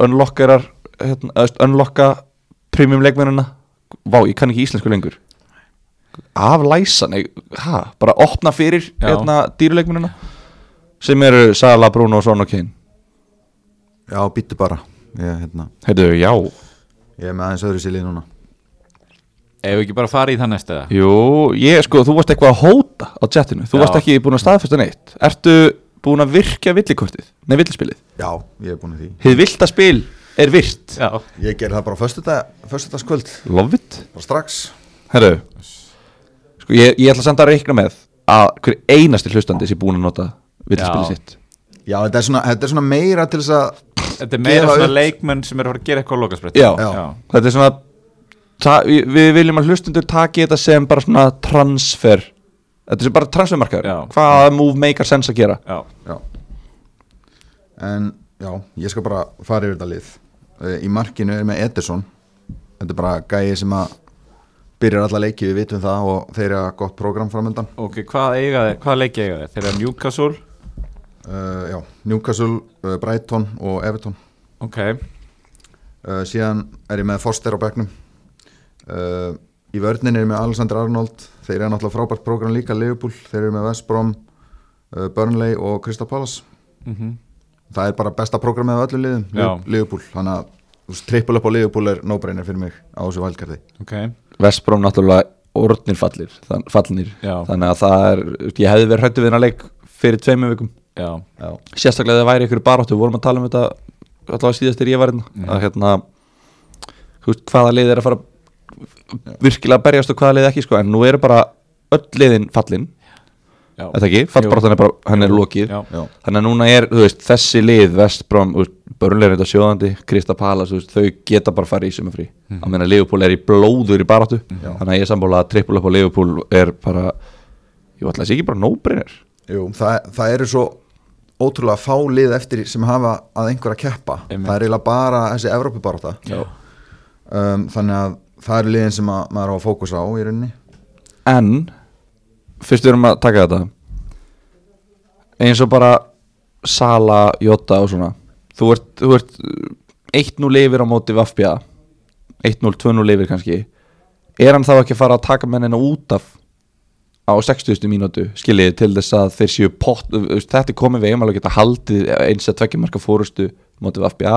Speaker 2: unlockerar hérna, öst, unlocka premium leikmennina? Vá, ég kann ekki íslensku lengur. Aflæsa, nei, ha, bara opna fyrir hérna, dýruleikmennina sem eru Sala, Bruno, Son og Kane.
Speaker 3: Já, býttu bara. Ég, hérna,
Speaker 2: Heyrðu, já.
Speaker 3: Ég er með aðeins öðru sílið núna.
Speaker 1: Ef við ekki bara fara í það næsta
Speaker 2: Jú, ég sko, þú varst eitthvað að hóta á chatinu. Þú
Speaker 1: Já.
Speaker 2: varst ekki búin að staðfesta neitt. Ertu búin að virkja villikortið? Nei, villispilið?
Speaker 3: Já, ég er búin að því.
Speaker 2: Hið vilda spil er virt.
Speaker 1: Já,
Speaker 3: Ég ger það bara föstudagskvöld.
Speaker 2: Love it.
Speaker 3: Bara strax.
Speaker 2: Herru Sko, ég, ég ætla samt að reikna með að hver einasti hlustandi sé búin að nota villispilið
Speaker 1: Já.
Speaker 2: sitt.
Speaker 3: Já, þetta er svona, þetta er svona meira til þess að
Speaker 1: þetta er meira svona
Speaker 3: upp.
Speaker 1: leikmenn sem er að fara að gera eitthvað á lokasbreytti
Speaker 2: Já.
Speaker 3: Já.
Speaker 2: Þetta er svona ta, við, við viljum að hlustundur taki þetta sem bara svona transfer Þetta er bara transfermarkaður.
Speaker 1: Já.
Speaker 2: Hvaða move make sense að gera?
Speaker 1: Já,
Speaker 3: Já. En já, ég skal bara fara yfir þetta lið Í markinu er með Ederson. Þetta er bara gæi sem að byrjar alla leiki, við vitum það og þeir eru gott prógram framöndan
Speaker 1: ok, hvað hvað leiki eiga þeir? Þeir eru Newcastle?
Speaker 3: Uh, Já, Newcastle, uh, Brighton og Everton.
Speaker 1: Ok,
Speaker 3: uh, Síðan er ég með Foster á bekknum. Uh, Í vörninni er ég með Alexander Arnold. Þeir eru náttúrulega frábært prógram líka Liverpool, þeir eru með West Brom Burnley og Crystal Palace.
Speaker 1: Mm
Speaker 3: það er bara besta prógramið af öllu liðum Liverpool, þannig að þú veist, triple up á Liverpool er no-brainer fyrir mig á þessu valdgarði
Speaker 1: ok.
Speaker 2: Vestbróm náttúrulega orðnir fallir þann, fallnir.
Speaker 1: Já.
Speaker 2: þannig að það er ég hefði verið hrættu við hennar leik fyrir tveimur vikum.
Speaker 1: Já,
Speaker 3: Já,
Speaker 2: sérstaklega þegar væri ykkur baráttu. Við vorum að tala um þetta allavega síðast þegar ég var hérna. Að hérna þú veist, hvaða lið er að fara virkilega að berjast og hvaða lið ekki sko. En nú eru bara öll liðin fallin þetta ekki, fallbaráttan er bara hann er lokið.
Speaker 1: Já,
Speaker 3: já,
Speaker 2: þannig að núna er, þú veist, þessi lið Vestbróm, börnlega er þetta sjóðandi Krista Palas, þú veist, þau geta bara farið í sumafrí,
Speaker 1: Mhm.
Speaker 2: að meina Liverpool er í blóður í baráttu, þannig að ég er sammála að trippul upp á Liverpool er bara ég ætla að sé ekki bara no-brainer.
Speaker 3: Jú, það, það eru svo ótrúlega fá lið eftir sem hafa að einhver að keppa.
Speaker 1: Einmitt.
Speaker 3: það er eiginlega bara þessi Evrópubaráta
Speaker 1: Já.
Speaker 3: um, þannig að það eru liðin sem að, maður á að fókusa á í rauninni.
Speaker 2: En fyrst við erum að taka þetta. Eins og bara Sala, Jota og svona. Þú ert, þú ert 1-0 lifir á móti Vafbja 1-0, 2-0 lifir kannski. Er hann þá ekki að fara að taka mennina út af á 60. mínútu skiljið til þess að þeir séu pott þetta er komið við eigum alveg að geta haldið eins að tvekja marka fórustu móti Vafbja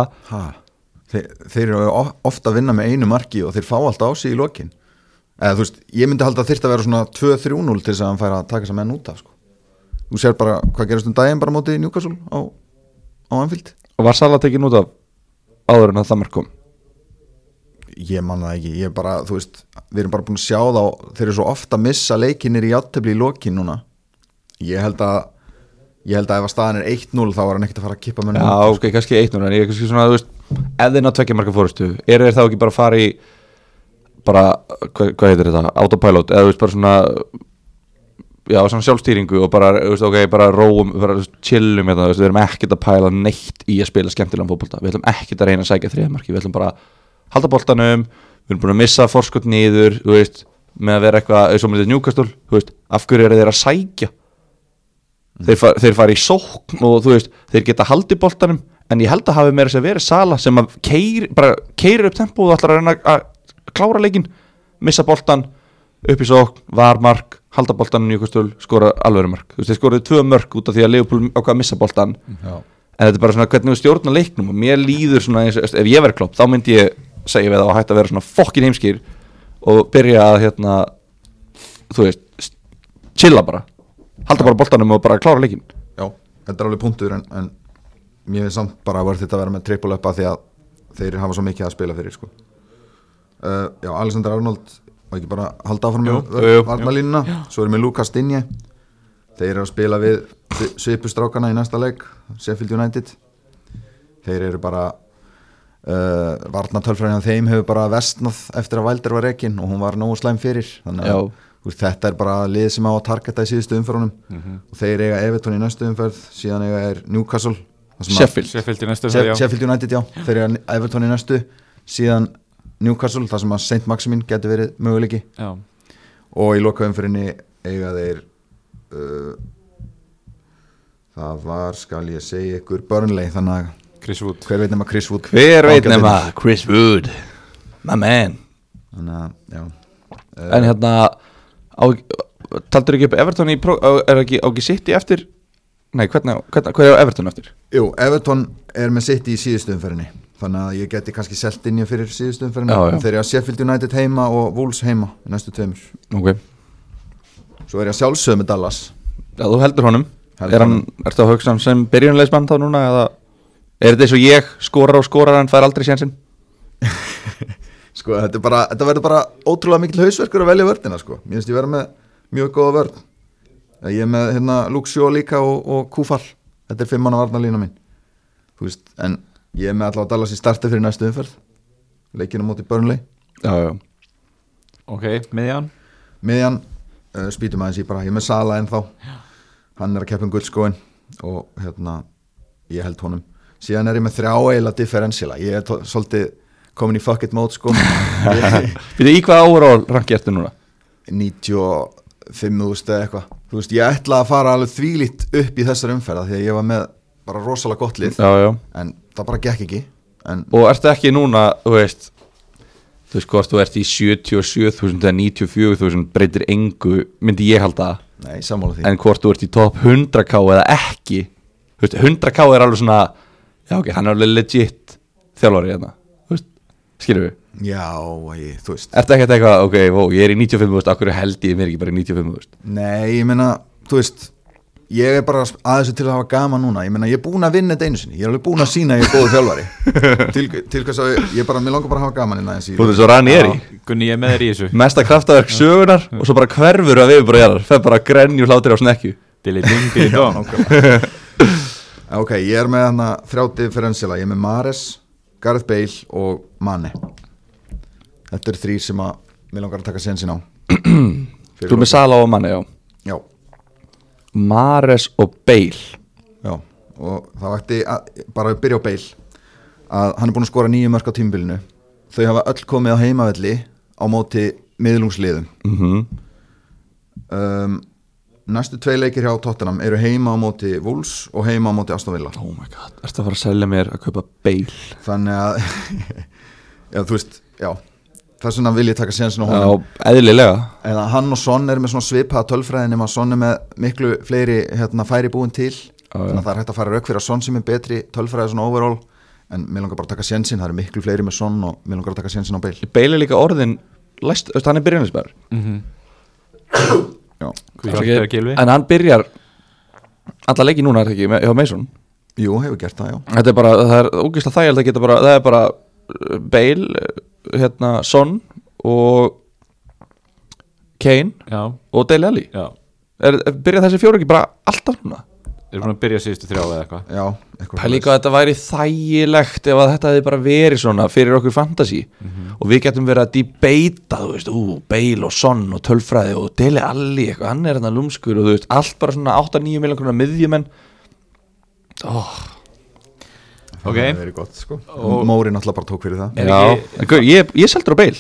Speaker 3: þeir, þeir eru ofta að vinna með einu marki og þeir fá alltaf á sig í lokin eða þú veist, ég myndi halda að þyrfti að vera svona 2-3-0 til þess að hann færa að taka þess að menn út af sko. þú sér bara hvað gerast um daginn bara á móti Newcastle á, á Anfield?
Speaker 2: Og var Sala tekin út af áður en að það mark kom?
Speaker 3: Ég man það ekki, ég er bara, þú veist við erum bara búin að sjá þá, þeir eru svo ofta að missa leikinir í játtöfli í lokin núna. Ég held að ég held að ef að staðan er 1-0 þá var hann ekkert að fara að kippa mönnum
Speaker 2: Já,
Speaker 3: út,
Speaker 2: ok, kannski eitt núna En ég er kannski svona, þú veist Ef þeir ná tvekja marka fórustu Eru þeir þá ekki bara að fara í Bara, hvað, hvað heitir þetta? Autopilot Eða þú veist, bara svona Já, svona sjálfstýringu Og bara, þú veist, ok, bara róum Bara chillum hérna, þú veist Við erum ekkert að pæla neitt í að spila skemmtilegan fótbolta. Við ætlum ekkert að reyna að sækja þriðamarki Við ætlum bara að halda boltanum Við erum búin að missa forskot niður Þú veist, með að vera eitthvað eins og með þetta njúkastól Þú veist, af hverju eru þeir að sækja? Þeir, far, þeir fara í sókn og þú veist, þeir geta haldið boltanum en ég held að hafi meira sér verið sala sem að keir, bara keirir upp tempo og ætlar að reyna að klára leikin missa boltan, upp í sókn varmark, halda boltanum nýjumkastul skora alvöru mark, þú veist, þeir skoruðu tvö mörk út af því að Leopold að missa boltan
Speaker 3: Já.
Speaker 2: en þetta er bara svona hvernig við stjórna leiknum og mér líður svona eins ef ég verið klopp þá myndi ég segja við það að hætta að vera svona fokkin heimskýr og byrja að hérna, þú veist chilla bara, halda bara boltanum og bara klára leikin
Speaker 3: Já, þetta er alveg punktur en, en mér finnst samt bara að verða þetta að vera með triple uppa því að þeir hafa svo mikið að spila fyrir sko. Uh, Já, Alexander Arnold og ekki bara halda áfram með varnalínuna svo erum við Lukas Dinje þeir eru að spila við svipustrákana í næsta leik Sheffield United. Þeir eru bara uh, varnatölfræðin á þeim hefur bara vestnað eftir að Valdir var rekin og hún var nógu slæm fyrir. Þannig að veist, þetta er bara lið sem á að targeta í síðustu umferðunum. Og þeir eiga Everton í næstu umferð síðan eiga er Newcastle. Þar sem að-
Speaker 2: Sheffield.
Speaker 1: Sheffield í næstu
Speaker 3: She-
Speaker 1: fyrir, já.
Speaker 3: Sheffield United, já, þeir eiga Everton í næstu. Síðan Newcastle þar sem að St. Maximin getur verið möguleiki.
Speaker 1: Já.
Speaker 3: og í lokaumfyrinni eiga þeir uh, það var skal ég segja ykkur Burnley þannig að
Speaker 1: Chris Wood.
Speaker 3: hver veit nema Chris Wood?
Speaker 2: Hver veit nema Chris Wood? My man.
Speaker 3: Þannig að já.
Speaker 2: En hérna á, Taldur ekki upp Everton í Er ekki, á ekki sitt í eftir? Nei, hvernig, hvernig, hvernig er Everton eftir?
Speaker 3: Jú, Everton er með sitt í síðustu umferðinni þannig að ég geti kannski selt inn í fyrir síðustu umferðinni
Speaker 2: Já, já.
Speaker 3: þeir eru að Sheffield United heima og Wolves heima í næstu tveimur
Speaker 2: Ok
Speaker 3: svo er ég að sjálfsögðu með Dallas
Speaker 2: Já, þú heldur honum
Speaker 3: Heldur
Speaker 2: Er hann,
Speaker 3: honum.
Speaker 2: ertu að hugsa hann sem byrjunleismann þá núna eða Er þetta eins og ég skorar og skorar en fær aldrei sénsinn?
Speaker 3: sko, þetta, bara, þetta verður bara ótrúlega mikil hausverkur að velja vördina sko. mér finnst ég vera með mjög góða vörd ég er með hérna Shaw líka og, og Kúfall þetta er fimm manna varnalína mín Þú veist, en ég er með allavega Dallas í starti fyrir næstu umferð. Leikinu móti Burnley.
Speaker 2: Já, já.
Speaker 1: Ok, miðjan?
Speaker 3: Miðjan, uh, spýtum aðeins í bara ég er með Sala ennþá. Hann er að keppa um guldskóin og hérna ég held honum. Síðan er ég með þrjá eila differentiala. Ég er svolítið komin í fuck it mode sko. Ég-
Speaker 2: Býtu í hvað overall ranki ertu núna?
Speaker 3: 95.000 eða eitthvað. Þú veist, ég ætla að fara alveg þvílít upp í þessar umferða því að ég var með bara rosalega gott lið.
Speaker 2: Já, já.
Speaker 3: En það bara gekk ekki en
Speaker 2: Og ertu ekki núna, þú veist Þú veist hvort þú ert í 77.000 eða 94.000 breytir engu, myndi ég halda.
Speaker 3: Nei,
Speaker 2: En hvort þú ert í top 100k eða ekki Þú veist, 100k er alveg svona Já, ok, hann er alveg legit þjálfari hérna Þú veist, skilur við?
Speaker 3: Já, ég, þú veist.
Speaker 2: Ertu ekki eitthvað, ok, ó, ég er í 95.000 Akkur held ég mér ekki bara í 95.000
Speaker 3: nei, ég meina, þú veist ég er bara að þessu til að hafa gaman núna. Ég meina, ég er búin að vinna þetta einu sinni. Ég er alveg búin að sína að ég er góður þjálfari. Til, til hvers að ég, ég bara, mér langar bara að hafa gaman innan þessi
Speaker 2: Þú veist, svo rann ég er í.
Speaker 1: Gunni, ég er með þér í þessu.
Speaker 2: Mesta kraftaverk sögunar Og svo bara hverfur að við bara jarar Fer bara að grenju hlátir á snekju
Speaker 1: Dili ding, dili dong.
Speaker 3: Ok, ég er með hana þrjátti differentiala, ég er með Mares Gareth Bale og Mane. Þetta er þrý sem að mér langar að taka sensin á.
Speaker 2: Þú er með Sala og Manni, já.
Speaker 3: Já,
Speaker 2: Mares og Bale.
Speaker 3: Já og þá ætti að, bara að byrja á Bale. Að hann er búin að skora nýju mörk á tímbilinu þau hafa öll komið á heimavelli á móti miðlungsliðum
Speaker 2: mm
Speaker 3: um, næstu tvei leikir hjá Tottenham eru heima á móti Wolves og heima á móti Aston Villa.
Speaker 2: Oh my god, ertu að fara að selja mér að kaupa Bale?
Speaker 3: Þannig að já, þú veist, já þess vegna vil ég taka á
Speaker 2: Já,
Speaker 3: honum
Speaker 2: eðlilega.
Speaker 3: Eða hann og Son er með svona svipaða tölfræðin nema Son er með miklu fleiri hérna, færi búin til. Þannig að það er hægt að fara rauk fyrir að Son sem er betri tölfræði svona overall. En mér langar bara að taka sensin, það eru miklu fleiri með Son og mér langar að taka sensin á Bale
Speaker 2: Bale er líka orðin læst, veist, hann er byrjunismæður
Speaker 3: já.
Speaker 1: Hvað hjálpar að gilvi?
Speaker 2: En hann byrjar alla leiki núna er það ekki með, hjá Mason?
Speaker 3: Jú, hefur gert það, já.
Speaker 2: Þetta er bara, það er ógeðslega þægild að geta bara það er bara uh, Bale hérna, Son og Kane
Speaker 1: Já,
Speaker 2: og Dele Alli. Byrja þessi fjóru ekki bara alltaf núna?
Speaker 1: Erum búin að byrja síðustu þrjá eða eitthvað.
Speaker 3: Já, eitthvað
Speaker 2: Það er líka að þetta væri þægilegt ef að þetta hefði bara verið svona fyrir okkur fantasy. Og við getum verið að debata, þú veist, ú, Bale og Son og tölfræði og Dele Alli eitthvað, hann er hérna lúmskur og þú veist, allt bara svona 8-9 miljón krónar miðjumenn oh,
Speaker 3: Það verið gott, sko. Og Móri náttúrulega bara tók fyrir það.
Speaker 2: Já,
Speaker 1: ekki-
Speaker 2: en gaur, ég, ég seldur á Bale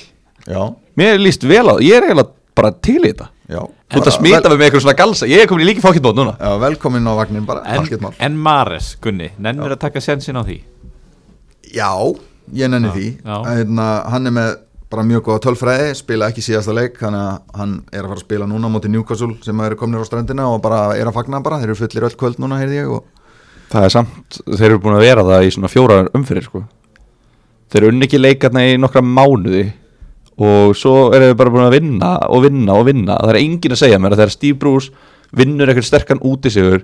Speaker 3: Já,
Speaker 2: Mér er líst vel á, ég er eiginlega bara til í þetta.
Speaker 3: Já.
Speaker 2: Þú ert að smita mig með eitthvað svona galsa, ég er komin í líki fókittbót núna.
Speaker 3: Já, velkomin á vagnin bara,
Speaker 1: En,
Speaker 3: allt gett mál.
Speaker 1: en Mares, Gunni, nennir að taka sensin á því?
Speaker 3: Já, ég nenni
Speaker 1: Já,
Speaker 3: því.
Speaker 1: Já.
Speaker 3: Hérna, Hann er með bara mjög góða tölfræði spila ekki síðasta leik þannig að hann er að fara að spila núna móti Newcastle sem eru komnir á strandina og bara er að fagna bara. Þeir eru fullir öll kvöld núna, heyrði ég og
Speaker 2: Það er samt, þeir eru búin að vera það í svona fjóra umfyrir sko. Þeir eru unni ekki leikarna í nokkra mánuði og svo eru þeir bara búin að vinna og vinna og vinna. Það er enginn að segja mér að þegar Steve Bruce vinnur eitthvað sterkan úti sigur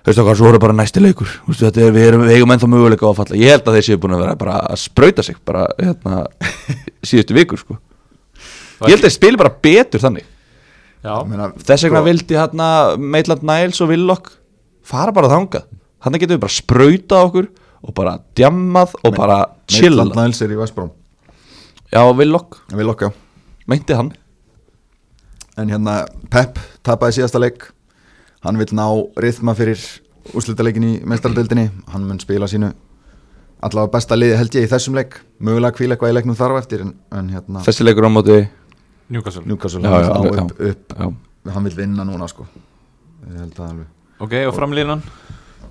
Speaker 2: þú veist okkar, svo eru bara næsti leikur. Þetta er, við, erum, við eigum ennþá möguleika á að falla. Ég held að þeir séu búin að vera bara að sprauta sig bara hérna, síðustu vikur sko. Ég held að þeir spili bara betur þannig.
Speaker 1: Já,
Speaker 3: ég meina,
Speaker 2: þess vegna
Speaker 3: sko,
Speaker 2: vildi hérna Maitland Niles og Willock fara bara þangað þannig getum við bara sprautað okkur og bara djammað og bara chilla
Speaker 3: Maitland Niles er í Vestbróm
Speaker 2: Já, Villok,
Speaker 3: Við lokka
Speaker 2: meinti hann.
Speaker 3: En hérna Pep tapaði síðasta leik. Hann vil ná rithma fyrir úrslitaleikin í meistaradeildinni. Hann mun spila sínu allavega besta liði held ég í þessum leik. Mögulega hvíla eitthvað í leiknum þarf eftir En, en hérna
Speaker 2: Þessi leikur á móti
Speaker 1: Newcastle.
Speaker 3: Newcastle
Speaker 2: Já,
Speaker 3: hann
Speaker 2: já,
Speaker 3: ná
Speaker 2: alveg,
Speaker 3: upp, upp.
Speaker 2: já.
Speaker 3: Hann vil vinna núna sko. Ég held það alveg.
Speaker 1: Ok, og framlínan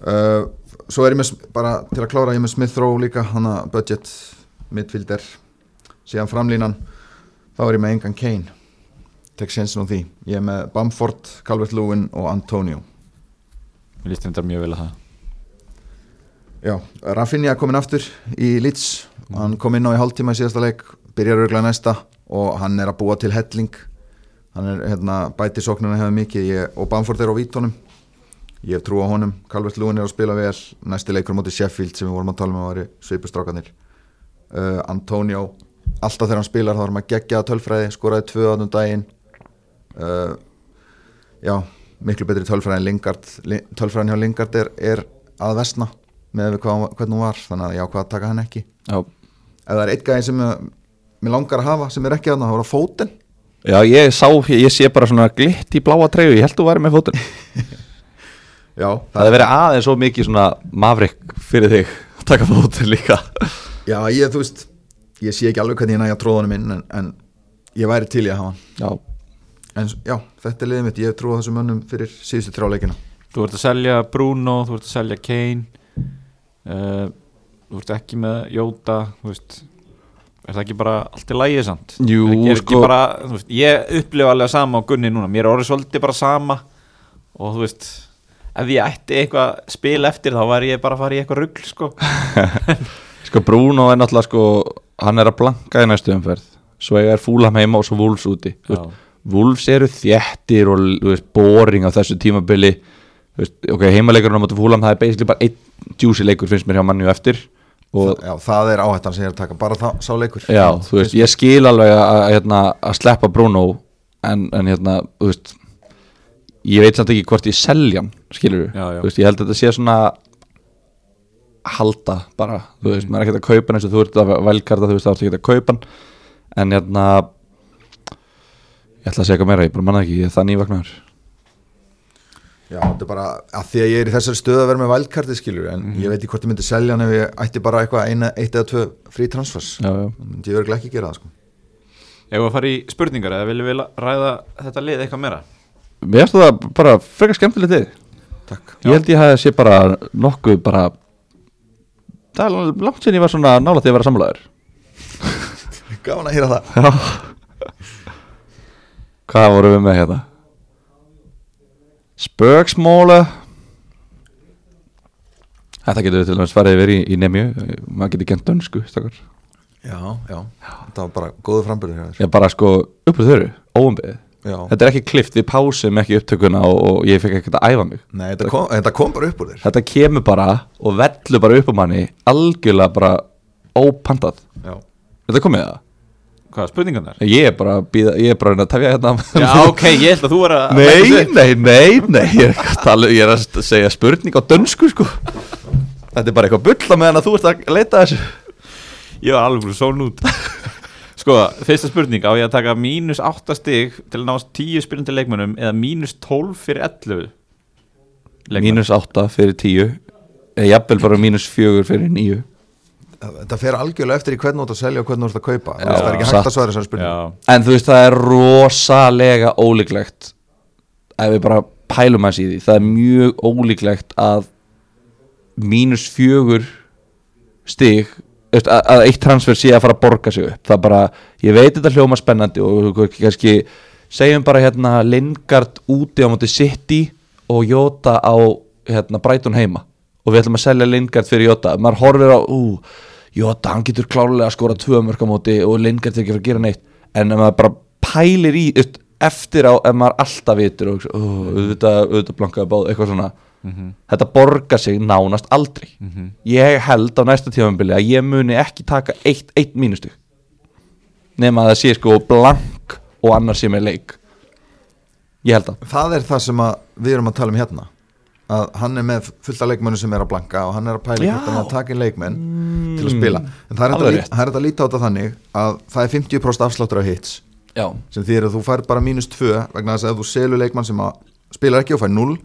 Speaker 3: uh, Svo er ég með, bara til að klára, ég er með Smith Rowe líka Hanna budget midfielder Síðan framlínan Þá er ég með engan Kane. Tek sénsinn á því. Ég er með Bamford, Calvert Lewin og Antonio.
Speaker 1: Mér líst þetta mjög vel að það.
Speaker 3: Já, Rafinha komin aftur í Leeds. Hann kom inn á í hálftíma í síðasta leik Byrjar örglega næsta Og hann er að búa til helling. Hann er hérna, bæti sóknuna hefur mikið. Ég, Og Bamford er á vítunum Ég hef trú á honum. Calvert Lewin er að spila vel. Næsti leikur móti Sheffield sem við vorum að tala um að væri svipustrákanir uh, Antonio Alltaf þegar hann spilar þá er maður geggjaða tölfræði Skoraði tvö aðnum daginn. Uh, Já, miklu betri tölfræði en Lingard. Li- Tölfræðin hjá Lingard er, er að vesna með hvernig hún var þannig að já, hvað taka hann ekki?
Speaker 2: Já,
Speaker 3: ef það er eitt gæði sem mér langar að hafa sem er ekki að það, þá er það fótinn.
Speaker 2: Já ég sá, ég sé bara svona glitt í bláa treyju, ég held þú væri með fótinn
Speaker 3: já,
Speaker 2: Það hefði verið aðeins svo mikið svona mavrik fyrir þig að taka fótinn líka.
Speaker 3: Já, ég, þú veist ég sé ekki alveg hvernig ég næja tróðunum inn en, en ég væri til í að hafa hann.
Speaker 2: Já,
Speaker 3: en já, þetta er liðið mitt, ég á þessum mönnum fyrir síðustu þrjáleikina
Speaker 1: Þú ert að selja Bruno, þú ert að selja Kane uh, Þú ert ekki með Jóta Þú veist Er það ekki bara allt í lægi samt?
Speaker 2: Jú,
Speaker 1: er ekki, er
Speaker 2: sko-
Speaker 1: bara, veist, Ég upplifa alveg sama á Gunni núna. Mér er orðið svolítið bara sama Og þú veist Ef ég ætti eitthvað spil eftir þá væri ég bara að fara í eitthvað rugl sko.
Speaker 2: sko Bruno er náttúrulega sko hann er að blanka í næstu umferð. Svo ég er fúlam heima og svo Wolves úti. Veist. Wolves eru þjættir og þú veist, boring á þessu tímabili. Veist, ok, heimaleikurinn á móti fúlam það er basically bara einn juicy leikur finnst mér hjá manni eftir. Og
Speaker 3: já, það er áhættan sem ég er að taka, bara það, sá leikur.
Speaker 2: Já, þú veist, ég skil alveg að, að, hérna, að sleppa Bruno en, en hérna, þú veist ég veit samt ekki hvort ég selja hann skilur
Speaker 1: Já, já.
Speaker 2: þú veist, ég held að þetta sé svona halda bara, þú veist, maður er ekki að kaupa hann eins og þú ert að velkarta, þú veist, það er ekki að kaupa hann. En hérna ég ætla að segja eitthvað meira, ég bara manna ekki ég er það nývagnar
Speaker 3: Já, þetta er bara að því að ég er í þessari stöðu að vera með vælkarti skilur en ég veit ekki hvort ég myndi selja hann ef ég ætti bara eitthvað eina, eitt eða tvö frí transfers.
Speaker 2: Já, já.
Speaker 3: myndi ég verður ekki gera það sko.
Speaker 1: Ef við að fara í spurningar eða viljum við ræða þetta lið eitthvað meira
Speaker 2: mér finnst það bara frekar skemmtilegt þig
Speaker 3: Takk.
Speaker 2: Ég held ég hafi sé bara nokkuð bara það er langt sinni ég var svona nála því að vera samlaður
Speaker 3: Gáðan að hýra það.
Speaker 2: Já. Hvað vorum við með hérna? Spöksmóla. Þetta getur við til dæmis farið yfir í, í nemju. Maður getur gent dönsku stakar.
Speaker 3: Já, já, þetta var bara góðu frambyrður
Speaker 2: ég bara sko uppur þöru, óumbeðið
Speaker 3: Já,
Speaker 2: þetta er ekki klift, við pásum ekki upptökuna og, og ég fekk ekkert að æfa mig.
Speaker 3: Nei, þetta kom, þetta kom bara upp úr þér.
Speaker 2: Þetta kemur bara og vellur bara upp á manni algjörlega bara ópantað.
Speaker 3: Já,
Speaker 2: þetta komið það?
Speaker 1: Hvað, spurningarnar?
Speaker 2: ég er að ég er bara að reyna að tefja hérna.
Speaker 1: Já, ok, ég held að þú er að
Speaker 2: Nei, nei, nei, nei Ég er, að tala, ég er að segja spurning á dönsku sko. Þetta er bara eitthvað bull á meðan að þú ert að leita að þessu.
Speaker 1: Ég var alveg búin són út Sko, fyrsta spurning Á ég að taka mínus 8 stig Til að ná 10 spilandi leikmönnum Eða mínus 12 fyrir 11 leikmönnum?
Speaker 2: Mínus 8 fyrir 10 Eða jafnvel bara mínus 4 fyrir 9
Speaker 3: þetta fer algjörlega eftir í hvernig þú ert að selja og hvernig þú ert að kaupa.
Speaker 2: Já,
Speaker 3: Það er ekki hægt að svara þessari spurning
Speaker 1: Já,
Speaker 2: En þú veist það er rosalega ólíklegt Ef við bara pælum hans í því Það er mjög ólíklegt að Mínus 4 Stig að, eitt transfer sé að fara að borga sig upp. Það bara, ég veit þetta hljóma spennandi Og kannski Segjum bara hérna Lingard úti á móti City Og Jota á hérna, Brighton heima. Og við ætlum að selja Lingard fyrir Jota. Maður horfir á, ú, Jota hann getur klárlega að skora tvö mörg á móti Og Lingard er ekki að gera neitt. En ef maður bara pælir í Eftir á, ef maður alltaf vitur Og auðvitað blankaði báð Eitthvað svona Þetta borgar sig nánast aldrei. Ég held á næsta tífambili að ég muni ekki taka eitt, eitt mínustug Nema að það sé sko blank Og annar sé með leik. Ég held það.
Speaker 3: Það er það sem að við erum að tala um hérna. Að hann er með fullt af leikmennu sem er að blanka og hann er að pæla er að taka inn leikmenn til að spila. En það er þetta að, að líta á þetta þannig að það er 50% afsláttur á hits.
Speaker 2: Já,
Speaker 3: sem þýðir að þú fær bara mínus 2 vegna þess að þú selur leikmann sem að spilar ekki og fær 0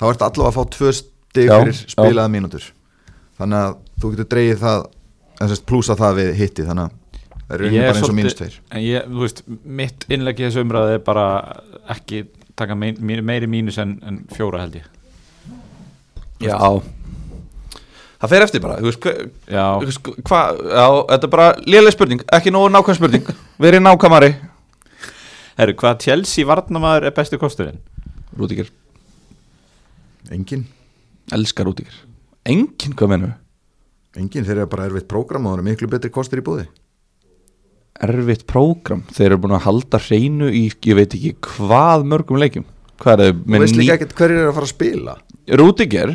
Speaker 3: þá ertu allavega að fá 2 stig fyrir spilaða mínútur. Þannig að þú getur dreigið það plúsa það við hitti þannig að það er
Speaker 1: Ég
Speaker 3: raunin
Speaker 1: er
Speaker 3: bara eins og
Speaker 1: svolítið-
Speaker 3: mínus 2
Speaker 1: En ég, þú veist, mitt innlegg í þessu umræði er bara ekki taka mein, meiri mínus en, en fjóra held ég.
Speaker 2: Já. Það fer eftir bara, þú veist, hva-
Speaker 1: Já,
Speaker 2: veist, hvað, já, þetta er bara léleg spurning, ekki nógu nákvæm spurning. Verið nákvæmari.
Speaker 1: Herru, hvað Chelsea varnamaður er bestu kosturinn?
Speaker 2: Rúdíker,
Speaker 3: engin,
Speaker 2: elskar Rúdíker Engin, hvað mennum við?
Speaker 3: engin þeir eru bara erfitt prógram og það eru miklu betri kostir í búði.
Speaker 2: Erfitt prógram, þeir eru búin að halda hreinu í, ég veit ekki hvað mörgum leikjum? Hvað er
Speaker 3: þú veist líka ekkert hverjir eru að fara að spila.
Speaker 2: Rúdíker,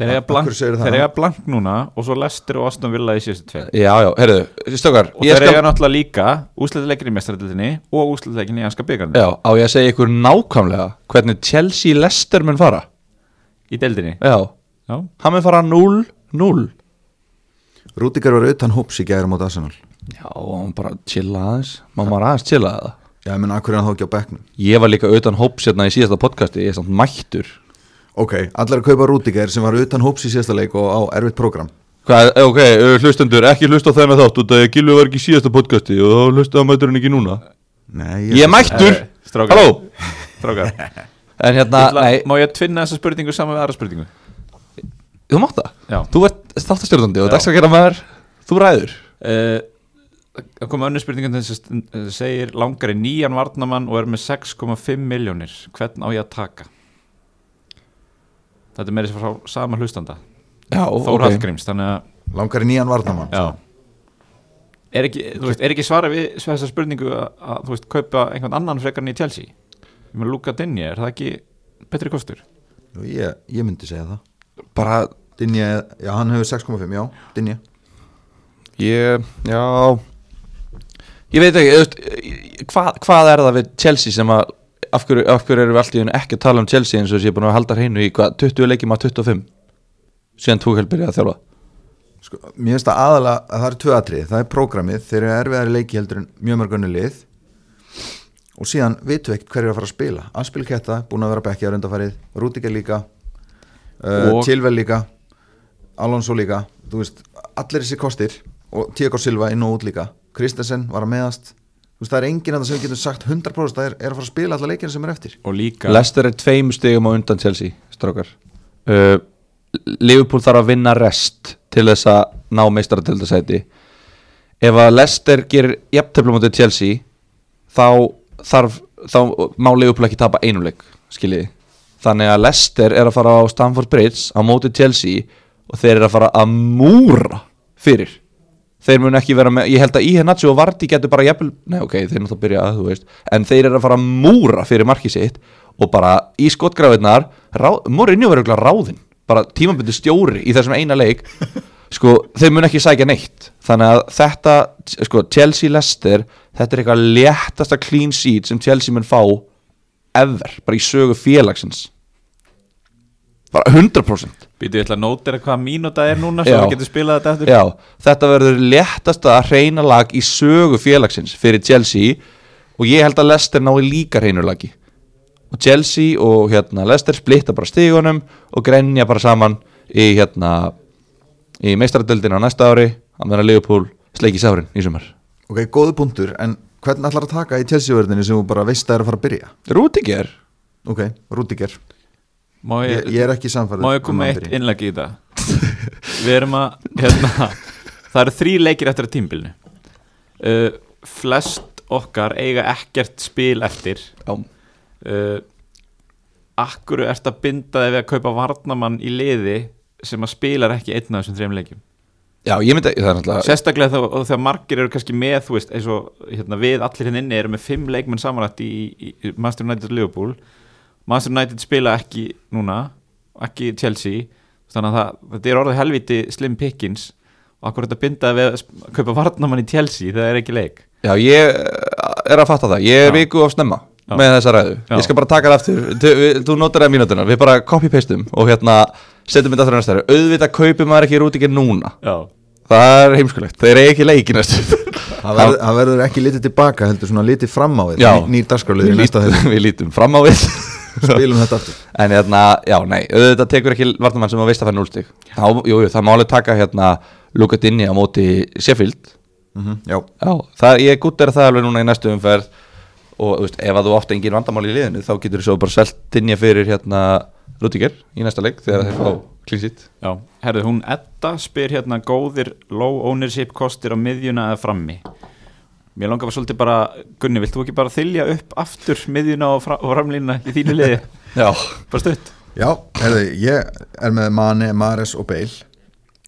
Speaker 1: Þeir eiga blank, núna og svo Lester og Aston Villa í síðustu tveir
Speaker 2: já, já, heyrðu, stökar
Speaker 1: og
Speaker 2: ég
Speaker 1: þeir
Speaker 2: skal-
Speaker 1: eiga náttúrulega líka úsleituleikin í mestaradildinni og úsleituleikin í anska byggarni
Speaker 2: Já, á ég að segja ykkur nákvæmlega hvernig Chelsea Leicester mun fara?
Speaker 1: Í deildinni?
Speaker 2: Já,
Speaker 1: Já,
Speaker 2: hann mun fara 0-0
Speaker 3: Rúdikar var utan hóps í gæður mot Arsenal.
Speaker 2: Já, hann bara chilla aðeins. Má maður aðeins chilla það
Speaker 3: já, menn akkur er hann þá ekki á bekknum?
Speaker 2: Ég var líka utan hóps hérna í síðasta podcasti Ég er samt mættur
Speaker 3: ok, allar að kaupa Rúdikar sem var utan hóps í síðasta leik og á erfitt prógram.
Speaker 2: Hvað, ok, uh, hlustendur, ekki hlusta þennan þátt út að Gilvi var ekki í síðasta podcasti og þá hlusta á mæturinn ekki núna.
Speaker 3: Nei,
Speaker 2: Ég er mættur,
Speaker 1: Eh, strákar.
Speaker 2: halló.
Speaker 1: Strákar.
Speaker 2: En hérna, nei,
Speaker 1: Má ég tvinna þessa spurningu saman við aðra spurningu?
Speaker 2: þú mátt það.
Speaker 1: Já.
Speaker 2: Þú ert þáttastjórnandi og dagsakera maður Þú ræður.
Speaker 1: Uh, Það kom önnur spurningan þess að segir langari nýjan varnamann og er með 6,5 miljónir hvern á ég að taka? Þetta er meira sem frá sama hlustanda.
Speaker 2: Já,
Speaker 1: Þór Hallgríms, þannig að
Speaker 3: langar í nýjan varnamann
Speaker 1: Já. Er ekki, þú veist, er ekki svara við þessa spurningu að, að þú veist, kaupa einhvern annan frekar en í Chelsea? Ég með Luka Dinni, er það ekki betri kostur?
Speaker 3: Jú, ég, ég myndi segja það.
Speaker 2: Bara,
Speaker 3: Dinja, já hann hefur 6,5, já, Dinja
Speaker 2: ég, já. Ég veit ekki, þú veist, hvað, hvað er það við Chelsea sem að Af hverju, af hverju erum við alltaf ekki að tala um Chelsea eins og sé búin að halda hreinu í hvað, 20 leikjum að 25 síðan Tuchel byrjaði að þjálfa.
Speaker 3: Sko, Mér finnst það aðalega að það eru tvö atrið Það er prógramið, þeir eru erfiðari leiki heldur en mjög mörgunni lið. Og síðan vitum við ekkert hverju er að fara að spila. Aspil Ketta, búin að vera bekkja á rundafarið Rúdika líka uh, Chilwell líka Alonso líka, þú veist, allir þessi kostir. Og Tiago Silva inn og út líka. Kristensen var að meðast veist, það er enginn að það sem við getum sagt 100% það er, er að fara að spila alla leikina sem er eftir.
Speaker 1: Og líka
Speaker 2: Leicester er tveim stegum á undan Chelsea strákar. Uh, Liverpool þarf að vinna rest til þess að ná meistaratildasæti ef að Leicester gerir jafntöflum á Chelsea þá þarf þá má Liverpool ekki tapa einum leik skiljiði. Þannig að Leicester er að fara á Stamford Bridge á móti Chelsea og þeir eru að fara að múra fyrir þeir mun ekki vera með, ég held að Iheanacho og Vardy getur bara jafnvel, nei ok, þeir náttúrulega byrja að þú veist, en þeir eru að fara að múra fyrir markið sitt og bara í skotgrafinnar Mourinho verður örugglega ráðinn, bara tímabundu stjóri í þessum eina leik. Sko, þeir mun ekki sækja neitt. Þannig að þetta, sko, Chelsea Leicester þetta er eitthvað léttasta clean sheet sem Chelsea mun fá ever, bara í sögu félagsins bara 100%
Speaker 1: Býtu, ég ætla að nótera hvað mínúta er núna svo við getum spilað þetta eftir
Speaker 2: Já, þetta verður léttasta hreina lag í sögu félagsins fyrir Chelsea og ég held að Leicester nái líka hreinu lagi. Og Chelsea og hérna Leicester splitta bara stígunum og grenja bara saman í hérna í meistaradöldina á næsta ári að meðan Liverpool sleiki sárin í sumar.
Speaker 3: Ok, góðu punktur, en hvernig ætlar að taka í Chelsea-verðinni sem þú bara veist að er að fara að byrja?
Speaker 2: Rúdiger
Speaker 3: Ok, Rúdiger
Speaker 1: Má
Speaker 3: ég,
Speaker 1: ég,
Speaker 3: er ekki samfærið
Speaker 1: má ég koma með eitt innlegg í þetta? Við erum að hérna, Það eru þrý leikir eftir að tímbilinu uh, Flest okkar eiga ekkert spil eftir.
Speaker 2: Já,
Speaker 1: uh, Akkuru ert að binda þig við að kaupa varnamann í liði sem að spilar ekki einn af þessum þreim leikjum?
Speaker 2: Já ég myndi, það er náttúrulega
Speaker 1: Sérstaklega þá, þegar margir eru kannski með þú veist, eins og hérna, við allir hérna inni erum með fimm leikmenn samanrætt í, í, í Master United Liverpool Master United spila ekki núna ekki Chelsea þannig að það, þetta er orðið helviti slim pickings. Og akkur þetta bindaði við að kaupa varnamann í Chelsea það er ekki leik?
Speaker 2: Já ég eh, er að fatta það, ég er viku of snemma
Speaker 1: Já.
Speaker 2: með þessa ræðu.
Speaker 1: Já.
Speaker 2: Ég skal bara taka það aftur. Þú, við- þú notar það mínútuna Við bara copy-pastum og hérna setjum þetta aftur á næsta ræðu. Auðvitað kaupir maður ekki rútikir núna.
Speaker 1: Já,
Speaker 2: Það er heimskulegt. Þeir eru ekki leiki næstu
Speaker 3: Það verður, það verður ekki litið tilbaka heldur svona litið fram á við. Ný- Nýr dagskrálið
Speaker 2: Við
Speaker 3: í næsta
Speaker 2: lítum, við fram á við
Speaker 3: Spilum þetta aftur.
Speaker 2: En hérna, já, nei, auðvitað tekur ekki vartamann sem að veist að fara núlstig Þá, jú, jú, það má alveg taka hérna Luka Dinni á móti Sheffield.
Speaker 3: Mm Já,
Speaker 2: Já, það, ég gútt er það alveg núna í næstu umferð. Og, þú veist, ef að þú átt engin vandamál í liðinu Þá getur þú svo bara selt Dinni fyrir hérna Rudiger í næsta leik Þegar þeir fá klínsít
Speaker 1: já, herðu, hún Edda spyr hérna góðir low ownership kostir á miðjuna eða frammi Mér langar bara svolítið bara, Gunni, vilt þú ekki bara þylja upp aftur miðjuna og, fra, og framlínuna í þínu liði?
Speaker 2: Já,
Speaker 1: Bara stutt.
Speaker 3: Já herði, ég er með Mane, Mares og Bale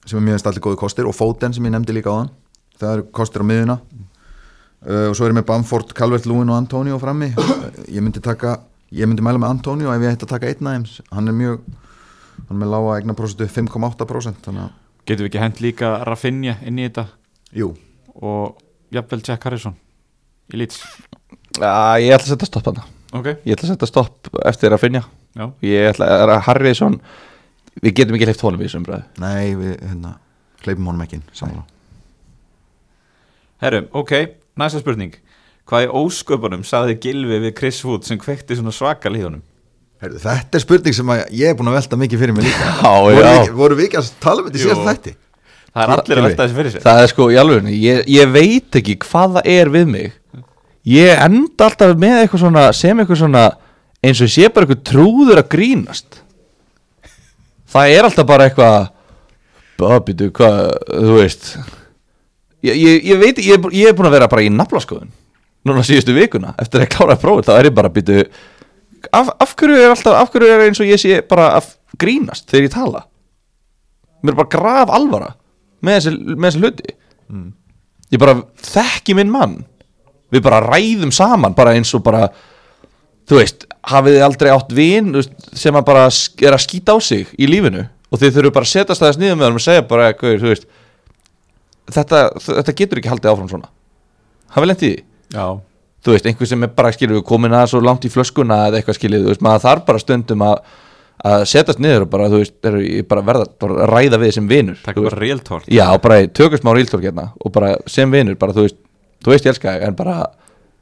Speaker 3: sem er mjög allir góði kostir og Foden sem ég nefndi líka á hann það eru kostir á miðuna uh, og svo er ég með Bamford, Calvert Lúin og Antonio frammi. Uh, ég myndi taka ég myndi mæla með Antonio ef ég ætti að taka einn aðeins hann er mjög hann er með lága eigna prosentu 5,8% þannig að,
Speaker 1: Getum við ekki hent líka Rafinha inn í þetta?
Speaker 3: Jú,
Speaker 1: og jafnvel Jack Harrison í
Speaker 2: Já, ég ætla að setja stopp hana
Speaker 1: Ok,
Speaker 2: Ég ætla að setja stopp eftir að finja.
Speaker 1: Já,
Speaker 2: Ég ætla að Harriðsson Við getum ekki leift honum í þessum umræðu.
Speaker 3: Nei við hérna hleypum honum ekki
Speaker 1: herru, ok, næsta spurning. Hvað í ósköpunum saði Gilvi við Chris Wood sem kvekti svona svakal í honum?
Speaker 3: Heyrðu, þetta er spurning sem að ég er búin að velta mikið fyrir mig líka.
Speaker 2: Já,
Speaker 3: voru,
Speaker 2: já.
Speaker 3: við, voru við ekki að tala um þetta í síðast þætti
Speaker 1: Það er allir að velta þessi fyrir sér.
Speaker 2: Það er sko í alveg ég, ég veit ekki hvað það er við mig. Ég enda alltaf með eitthvað svona sem eitthvað svona eins og ég sé bara eitthvað trúður að grínast. Það er alltaf bara eitthvað Babitu, hvað, þú veist. Ég, ég, ég veit, ég, er bú- ég er búin að vera bara í naflaskoðun Núna síðustu vikuna Eftir að klára prófið, þá er ég bara býtu af, af hverju er alltaf, af hverju er eins og ég sé bara að grínast þegar ég tala? Mér er bara graf alvara með þessi, hluti. Ég bara þekki minn mann. Við bara ræðum saman bara eins og bara Þú veist, hafið þið aldrei átt vin þú veist, sem að bara er að skýta á sig í lífinu? Og þið þurfum bara að setjast aðeins niður með þeim og segja bara, þú veist þetta, þetta getur ekki haldið áfram svona. Hafið því?
Speaker 1: Já,
Speaker 2: þú veist, einhver sem er bara við komin að svo langt í flöskuna eða eitthvað skilur, þú veist, maður þarf bara stundum að að setjast niður og bara, þú veist, er, ég bara verða bara að ræða við sem vinur
Speaker 1: takk
Speaker 2: þú
Speaker 1: bara real talk.
Speaker 2: Já, og bara tökast má ríltork hérna og bara sem vinur, bara þú veist þú veist ég elska þig, en bara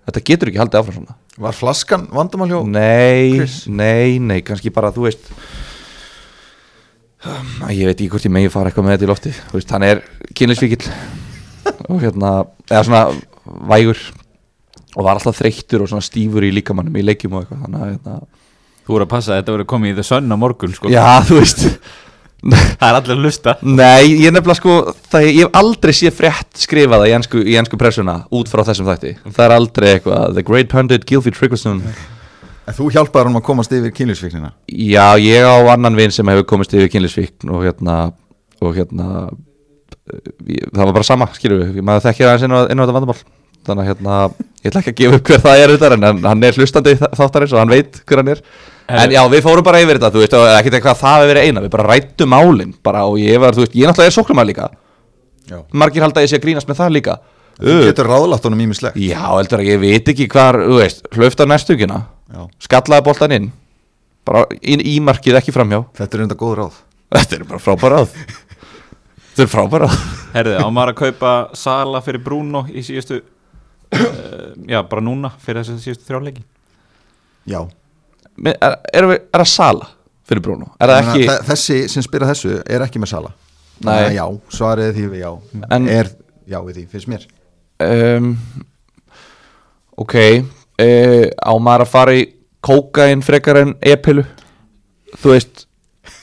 Speaker 2: þetta getur ekki haldið áfram svona.
Speaker 3: Var flaskan vandamál hjá
Speaker 2: Nei,
Speaker 3: Chris?
Speaker 2: nei, nei, kannski bara þú veist um, ég veit ekki hvort ég megi fara eitthvað með þetta í lofti þú veist, hann er kynlisvíkill og hérna, eða svona vægur og var alltaf þreyttur og svona stífur í líkamannum í leikjum og eitthvað þannig að hérna,
Speaker 1: Þú voru að passa að þetta voru komið í The Sun á morgun sko.
Speaker 2: já, þú veist.
Speaker 1: Það er allir að lusta
Speaker 2: Nei, ég nefnilega sko það, Ég hef aldrei séð frétt skrifaða í ennsku, í ennsku pressuna út frá þessum þætti. Það er aldrei eitthvað The Great Pundit Gilfie Tryggvason
Speaker 3: En þú hjálpaði hann að komast yfir kynlýsvíknina
Speaker 2: Já, ég á annan vin sem hefur komist yfir kynlisvíkn og hérna og hérna eh, ég, það var bara sama, skilur við maður þekkir aðeins inn á, inn á þetta vandamál þannig að hérna, ég ætla ekki að gefa upp hver það er þetta en hann- er hlustandi þáttarins og hann veit hver hann er. En já, við fórum bara yfir þetta, þú veist, ekkert eitthvað það hefur verið eina, við bara rættum málin bara og ég var, þú veist, ég náttúrulega er sóknumæð líka.
Speaker 3: Já.
Speaker 2: Margir halda að ég sé að grínast með það líka.
Speaker 3: Þú getur ráðlátt honum ímislegt
Speaker 2: Já, heldur að ég veit ekki hvar, þú veist, hlauft á næstugina
Speaker 3: Já.
Speaker 2: skallaði boltan inn bara inn í markið ekki framhjá.
Speaker 3: Þetta er enda góð ráð.
Speaker 2: Þetta er bara frábæra ráð. Þetta er frábæra ráð.
Speaker 1: Herðu, á maður að kaupa Sala fyrir Bruno í síðustu Já, bara núna fyrir þessu síðustu þrjáleiki
Speaker 3: Já.
Speaker 2: Men Er, er, er það sala fyrir Bruno? Er það ekki
Speaker 3: að þe- Þessi sem spyrir þessu er ekki með sala.
Speaker 2: Nei.
Speaker 3: Að Já, svarið því við já.
Speaker 2: En-
Speaker 3: Er já við því, finnst mér.
Speaker 2: Um, Ok uh, Á maður að fara í kókain frekar en e-pilu? Þú veist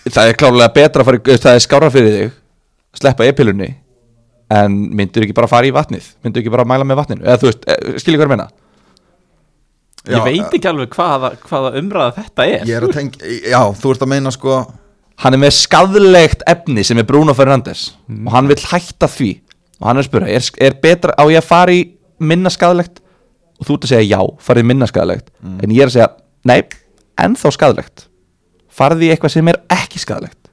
Speaker 2: Það er klárlega betra að fara í Það er skára fyrir þig Sleppa e-pilunni En myndur ekki bara fara í vatnið? Myndur ekki bara mæla með vatninu? Eða þú veist, eh, skilja hvað ég meina?
Speaker 1: Ég veit ekki alveg hvaða, hvaða umræða þetta er.
Speaker 3: Ég er að tengja, já, þú ert að meina sko
Speaker 2: hann er með skadlegt efni sem er Bruno Fernandes og hann vil hætta því. Og hann er að spura, er, er betra á ég að fara í minna skadlegt og þú ert að segja já, farið í minna skadlegt en ég er að segja, nei, ennþá skadlegt farið í eitthvað sem er ekki skadlegt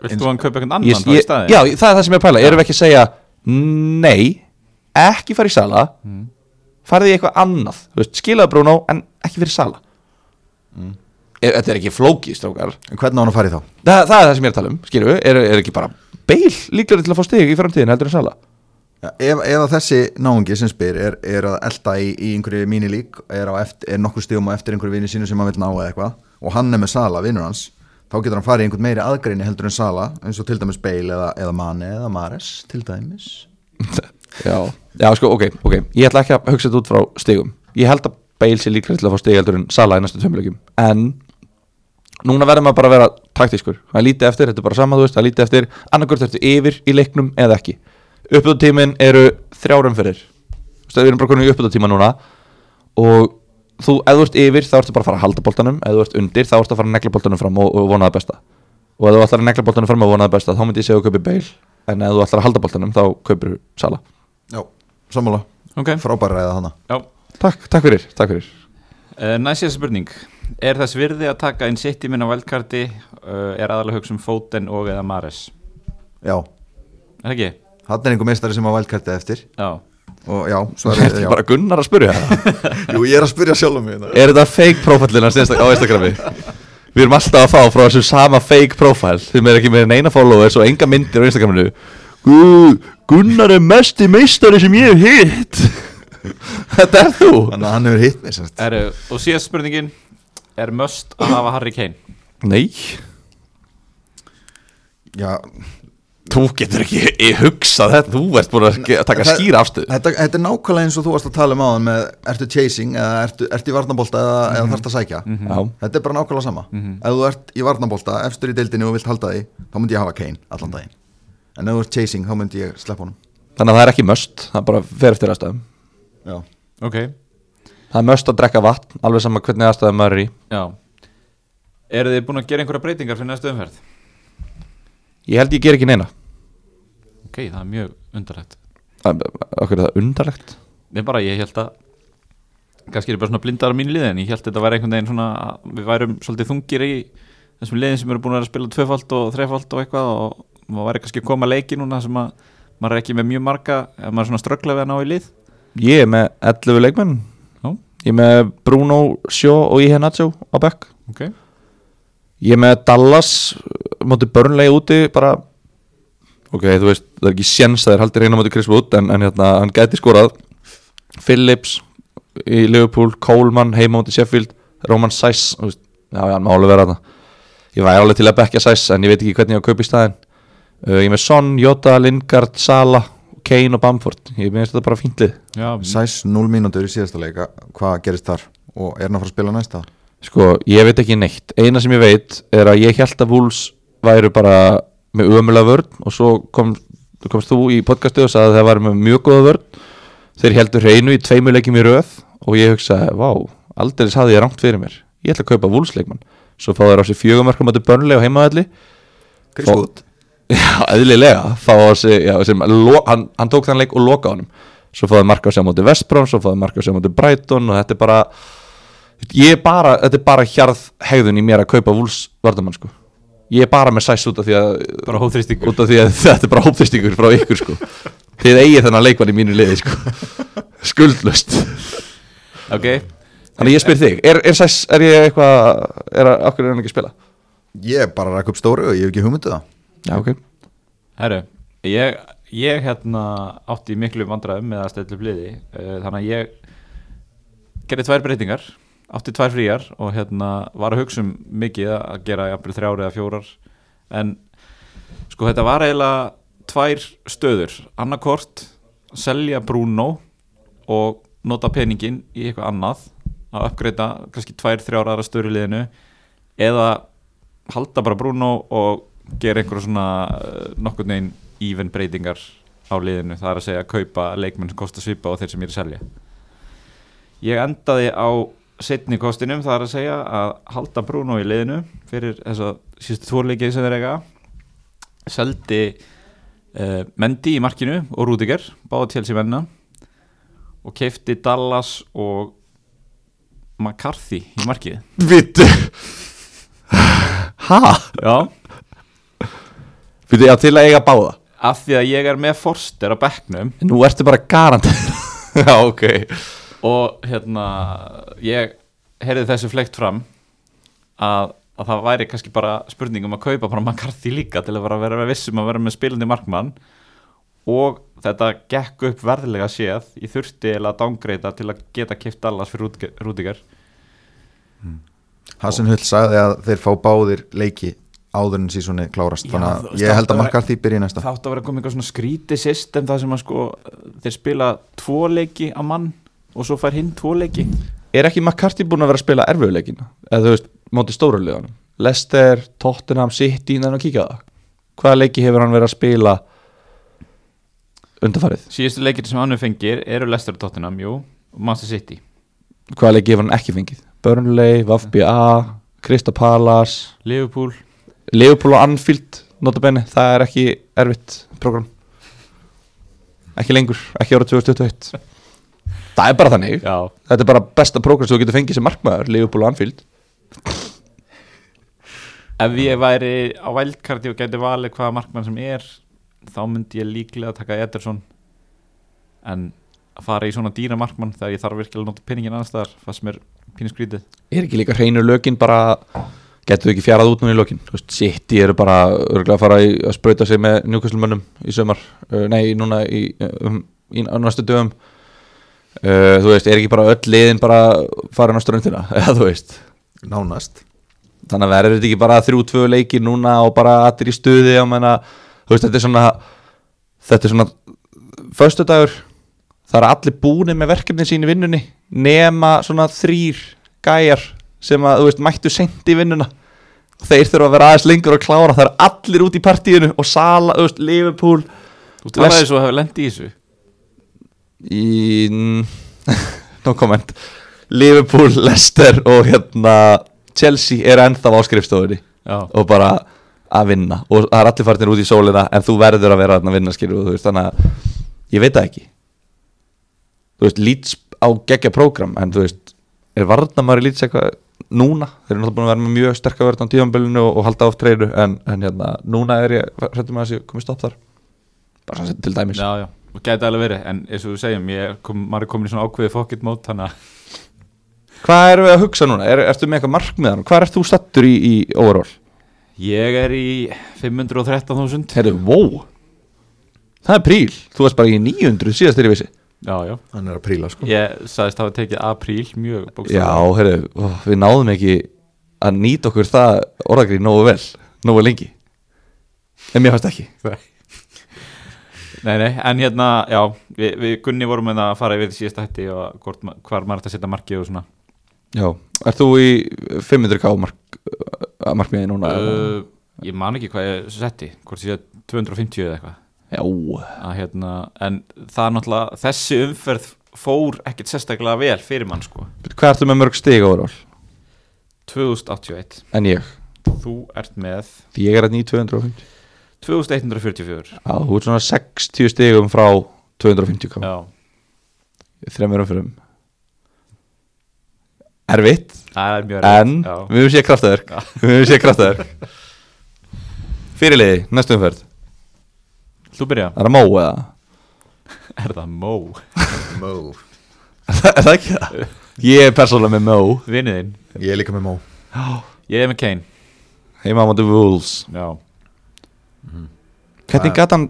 Speaker 1: Vilt þú hann kaupa einhvern annan þá í
Speaker 2: ég,
Speaker 1: staðin?
Speaker 2: já, það er það sem ég er að pæla, erum við ekki að segja nei, ekki fara í sala farið í eitthvað annað. Skilaðu Bruno en ekki fyrir Sala.
Speaker 3: Mm.
Speaker 2: er, Þetta er ekki flóki, strákar.
Speaker 3: En hvernig á hann að fara í þá?
Speaker 2: Þa, Það er það sem ég er að tala um, skilju er, er ekki bara beil líklega til að fá stig í framtíðin heldur en Sala?
Speaker 3: Ja, ef, ef að þessi náungi sem spyr er, er að elda í, í einhverju mínilík er, eftir, er nokkuð stigum á eftir einhverju vini sínu sem hann vil ná eða eitthvað og hann er með Sala, vinnur hans þá getur hann farið í einhvern meiri aðgreini heldur en Sala eins og til dæmis Bale eða, eða Mane eða Mares til dæmis.
Speaker 2: Já, já sko, ok, ok. Ég ætla ekki að hugsa þetta út frá stigum. Ég held að Bale sé líklega til að fá stig heldur en Sala í næstu tveimleikum En núna verður maður bara að vera taktískur. Það er lítið eftir, þetta er bara sama, þú veist Það er lítið eftir, annarkvört eftir yfir í leiknum eða ekki. Uppbúðutímin eru þrjárum fyrir Við erum bara konum í uppbúðutíma núna Og þú, ef þú ert yfir þá ertu bara að fara að halda boltanum. Ef þú ert undir þá ertu að fara að negla boltanum fram og, og vona það besta. Og ef þú ætlar að negla boltanum fram og vona það besta Þá myndi ég segja að þú kaupir Bale En ef þú ætlar að halda boltanum þá kaupir Sala
Speaker 3: Já, sammála,
Speaker 1: Ok,
Speaker 3: frábæra ræða hana
Speaker 1: já.
Speaker 2: Takk, takk fyrir, takk fyrir.
Speaker 1: Uh, Næsið spurning. Er þess virði að taka inn sitt í minna valdkarti uh, er aðalega hugsa um Foden og eða Mares
Speaker 3: Já,
Speaker 1: Er það ekki?
Speaker 3: hann er einhver meistari sem á vælkætti eftir.
Speaker 1: Já
Speaker 3: og já, svarið
Speaker 2: Þetta
Speaker 3: er
Speaker 2: er
Speaker 3: já.
Speaker 2: bara Gunnar að spyrja? Það
Speaker 3: Jú, ég er að spyrja sjálf um mig hérna.
Speaker 2: Er þetta fake profilina á Instagrami? Við erum alltaf að fá frá þessu sama fake profile. Sem er ekki með neina followers og enga myndir á Instagraminu. Gu- Gunnar er mesti meistari sem ég hef hitt. Þetta er þú.
Speaker 3: Þannig að hann hefur hitt mig sérst
Speaker 1: Heru, Og síðast spurningin. Er must að hafa Harry Kane?
Speaker 2: Nei,
Speaker 3: Já,
Speaker 2: þú getur ekki ég hugsa þetta Þú ert búin að taka
Speaker 3: Það-
Speaker 2: skýra afstöð
Speaker 3: þetta, þetta er nákvæmlega eins og þú varst að tala um áðan með ertu chasing eða ertu, ertu í varnabólta eða, eða þarft að sækja?
Speaker 2: Já,
Speaker 3: Þetta er bara nákvæmlega sama. Ef þú ert í varnabólta, efstur í deildinni og vilt halda því þá myndi ég hafa Kane allan daginn. En ef þú ert chasing, þá myndi ég sleppa honum.
Speaker 2: Þannig að það er ekki möst Það bara fer eftir aðstæðum.
Speaker 3: Já,
Speaker 1: Ok.
Speaker 2: Það er möst að drekka vatn Alveg sama hvernig aðstæðum maður er í.
Speaker 1: Já. Eru þið búin að gera einhverja breytingar fyrir næstu umferð?
Speaker 2: Ég held ég ger ekki neina.
Speaker 1: Ok, það er mjög undarlegt.
Speaker 2: Okkur er það undarlegt?
Speaker 1: Nei bara, ég held að kannski er ég bara svona blindar á mínu liði en ég held að þetta væri einhvern veginn svona við værum svolítið þungir í þessum liðin sem eru búin að spila tvöfald og þrefald og eitthvað og maður væri kannski að koma að leiki núna sem að maður er ekki með mjög marga ef maður er svona ströggla við að ná í lið.
Speaker 2: Ég er með 11 leikmenn.
Speaker 1: Já.
Speaker 2: Ég er með Bruno, Sjó og Ihe Nacho á bekk.
Speaker 1: Ok.
Speaker 2: Ég er með Dallas Móti börnlegi úti bara Ok, þú veist, það er ekki séns Það er haldið reyna móti Chris Wood En, en hérna, hann gæti skorað. Phillips í Liverpool Coleman heima móti Sheffield Roman veist, Já, já, hann má alveg vera þarna. Ég væri alveg til að bekka Sæs En ég veit ekki hvernig ég á að kaupa í staðinn. Uh, Ég með Son, Jota, Lingard, Sala Kane og Bamford. Ég minnst þetta bara fíntlið
Speaker 1: Já,
Speaker 3: Sæs 0 mínútur í síðasta leika Hvað gerist þar? Og er hann að fara að spila næsta?
Speaker 2: Sko, ég veit ekki neitt. Eina sem ég veit er að ég held að Wolves væru bara með ömulega vörn og svo kom, komst þú í podcastu og sagði að það væri með mjög góða vörn. Þeir heldur hreinu í tveimu leikjum í röð og ég hugsaði, vá, aldrei saði ég rangt fyrir mér. Ég ætla að kaupa Wolves leikmann. Svo fá þeir á sig fjögumörkum að börnlega og heimaðalli eðlilega. Fá sig, já, sem, lo, hann, hann tók þann leik og loka á honum. Svo fáði marka á sig á móti Vestbrón svo fáði marka á sig á móti Brighton og þetta er bara bara, þetta er bara hjarð hegðun í mér að kaupa Wolves vardamann sko ég er bara með sæs út af því að
Speaker 1: bara hóþrýstingur
Speaker 2: út af því að þetta er bara hópþýstingur frá ykkur sko. Þið eigið þennan leikmann í mínu liði sko. Skuldlust
Speaker 1: Ok,
Speaker 2: þannig ég spyr þig, er, er sæs, er ég eitthvað er að, okkur er hann ekki að spila?
Speaker 3: Ég er bara að rækka upp stóru og ég hef ekki hugmyndu það.
Speaker 2: Já ok,
Speaker 1: herru ég, ég hérna átti miklu vandræðum með að stella upp liði uh, þannig að ég gerði tvær breytingar átti tvær fríjar og hérna var að hugsa um mikið að gera jafnvel þrjár eða fjórar. En sko þetta var eiginlega tvær stöður. Annarkort selja Bruno og nota peningin í eitthvað annað að uppgreita kannski tvær þrjár aðra stöður í liðinu eða halda bara Bruno og gera einhverja svona uh, nokkurn veginn even breytingar á liðinu. Það er að segja að kaupa leikmenn sem kostar svipa og þeir sem ég er að selja. Ég endaði á setni kostinum það er að segja að halda Bruno í liðinu fyrir þess að síðustu tvorleikið sem þeir eiga. Seldi uh, Mendy í markinu og Rúdiger báða til sér menna og keifti Dallas og McCarthy í markið.
Speaker 2: Vittu ha?
Speaker 1: já.
Speaker 2: Vittu, já til að eiga báða.
Speaker 1: Af því að ég er með Forster á bekknum.
Speaker 2: Nú ertu bara garant Já, ok
Speaker 1: og hérna ég heyrði þessu fleikt fram að, að það væri kannski bara spurning um að kaupa bara McCarthy líka til að vera, vera vissum að vera með spilandi markmann. Og þetta gekk upp verðilega séð ég þurfti að dángreita til að geta kipt allas fyrir Rúdiger.
Speaker 3: Hassan Hull sagði að þeir fá báðir leiki áður en sísoni klárast
Speaker 1: Já,
Speaker 3: þannig að ég held að
Speaker 1: að
Speaker 3: McCarthy byrja næsta.
Speaker 1: það átti að vera komið eitthvað svona skrítið system það sem að sko þeir spila tvo leiki á mann og svo fær hinn tvo leiki.
Speaker 2: Er ekki McCarthy búin að vera að spila erfiðuleikina? Eða þú veist, móti stóru liðanum Leicester, Tottenham, City, þannig að kíkja á það. Hvaða leiki hefur hann verið að spila undarfarið?
Speaker 1: síðustu leikir sem hann fengir eru Leicester og Tottenham, jú, og Manchester City.
Speaker 2: Hvaða leiki hefur hann ekki fengið? Burnley, VfBA, Crystal Palace.
Speaker 1: Liverpool.
Speaker 2: Liverpool og Anfield notabenni, það er ekki erfitt program. Ekki lengur, ekki ára 2021 það er bara þannig.
Speaker 1: Já,
Speaker 2: þetta er bara besta program sem þú getur fengið sem markmaður Liverpool og Anfield.
Speaker 1: Ef ég væri á vældkarti og gæti valið hvaða markmann sem er þá myndi ég líklega taka Ederson. En að fara í svona dýra markmann þegar ég þarf virkilega að nota pinningin annars staðar fannst mér pínu skrítið
Speaker 2: er ekki líka hreinur lökin bara getur þú ekki fjarað út núna í Þú veist, City eru bara örgulega að fara í, að sprauta sig með njúkvæslumönnum í sömar uh, nei, núna í, um, í næstu dögum uh, þú veist, er ekki bara öll liðin bara farin á ströndina, eða þú veist?
Speaker 3: Nánast.
Speaker 2: Þannig að verður þetta ekki bara þrjú, tvö leikir núna og bara allir í stuði og menna, þú veist, þetta er svona þetta er svona föstudagur, það er allir búinir með verkefnin sín í vinnunni nema svona þrýr gæjar sem að, þú veist, mættu sent í vinnuna. Þeir þurfa að vera aðeins lengur að klára. Það er allir út í partíinu og Sala, þú veist, Liverpool
Speaker 1: Þú talaði svo að hafa lendi í þessu
Speaker 2: í no comment. Liverpool, Leicester og hérna Chelsea er ennþá á skrifstofunni og bara að vinna. Og það er allir farnir út í sólina en þú verður að vera að vinna skilur veist þannig að ég veit það ekki. Þú veist Leeds á geggja prógram en þú veist er varnamari Leeds eitthvað núna? Þeir eru náttúrulega búin að vera með mjög sterka verðn á tíðanbölinu og, og halda oft treyru en, en hérna núna er ég hrættum að þessi komið stopp þar. Bara svona til dæmis.
Speaker 1: Já, já, gæti alveg verið en eins og við segjum, ég kom, maður er komin í svona ákveði fokkitt mót þannig að
Speaker 2: hvað erum við að hugsa núna? Er, ertu með eitthvað markmiðan hvað ert þú stattur í, í overall?
Speaker 1: Ég er í 513.000
Speaker 2: Herru, wow Það er príl, þú varst bara í 900 síðast þegar ég vissi.
Speaker 1: Já, já,
Speaker 3: hann er að príla sko.
Speaker 1: Ég sagðist hafa tekið apríl mjög
Speaker 2: Já,
Speaker 1: bókstaflega
Speaker 2: herru, við náðum ekki að nýta okkur það orðagrið nógu vel, nógu lengi. En mér fannst ekki.
Speaker 1: Nei, nei, en hérna, já, við, við Gunni vorum með að fara yfir því síðasta hætti og hvort, hvar maður ætti að setja markið og svona.
Speaker 2: Já, ert þú í 500k mark, markmiði núna?
Speaker 1: uh, Ég man ekki hvað ég setti, hvort ég sé 250 eða eitthvað.
Speaker 2: Já,
Speaker 1: að hérna, en það er náttúrulega þessi umferð fór ekkert sérstaklega vel fyrir mann sko.
Speaker 2: Hvað ertu með mörg stig overall?
Speaker 1: 2081,
Speaker 2: En ég,
Speaker 1: þú ert með?
Speaker 2: Ég er að 9250
Speaker 1: 2144
Speaker 2: Já, þú ert svona 60 stigum frá 250k
Speaker 1: Já,
Speaker 2: Þremur umfyrum Erfitt.
Speaker 1: Það er mjög
Speaker 2: En
Speaker 1: já.
Speaker 2: við höfum séð kraftaverk. Við höfum séð kraftaverk. Fyrirliði, næstu umferð.
Speaker 1: Þú byrja,
Speaker 2: Er það Mó eða?
Speaker 1: er það Mó
Speaker 3: Mó
Speaker 2: er það ekki það? Ég er persónulega með Mó
Speaker 1: Vinniðinn,
Speaker 3: ég er líka með Mó
Speaker 1: ég er með Kane.
Speaker 2: Heima á móti Wolves.
Speaker 1: Já,
Speaker 2: Hvernig gat hann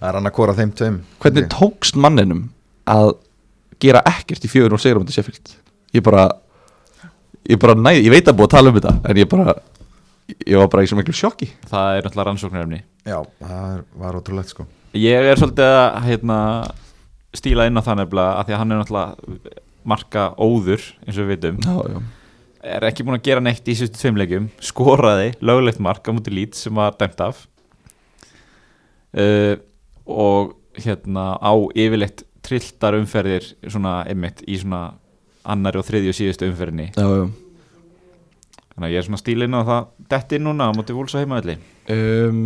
Speaker 3: það er hann að kora þeim tveim.
Speaker 2: Hvernig tókst manninum að gera ekkert í fjögur og segur um þetta Sheffield? Ég bara Ég bara næði, ég veit að búið að tala um þetta En ég bara Ég var bara í svo miklu sjokki.
Speaker 1: Það er náttúrulega rannsóknarefni.
Speaker 3: Já, það var ótrúlegt sko.
Speaker 1: Ég er svolítið að hérna, stíla inn á það nefnilega að því að hann er náttúrulega marka óður eins og við vitum.
Speaker 2: Já, já.
Speaker 1: Er ekki búin að gera neitt í sýstu tveimleikjum skoraði löglegt mark á múti lít sem var dæmt af uh, og hérna á yfirleitt trilltar umferðir svona einmitt í svona annari og þriðju og síðustu umferðinni.
Speaker 2: Já, já.
Speaker 1: Þannig að ég er svona stíla inn á það dett inn núna á múti vúls og heimaðalli
Speaker 2: um,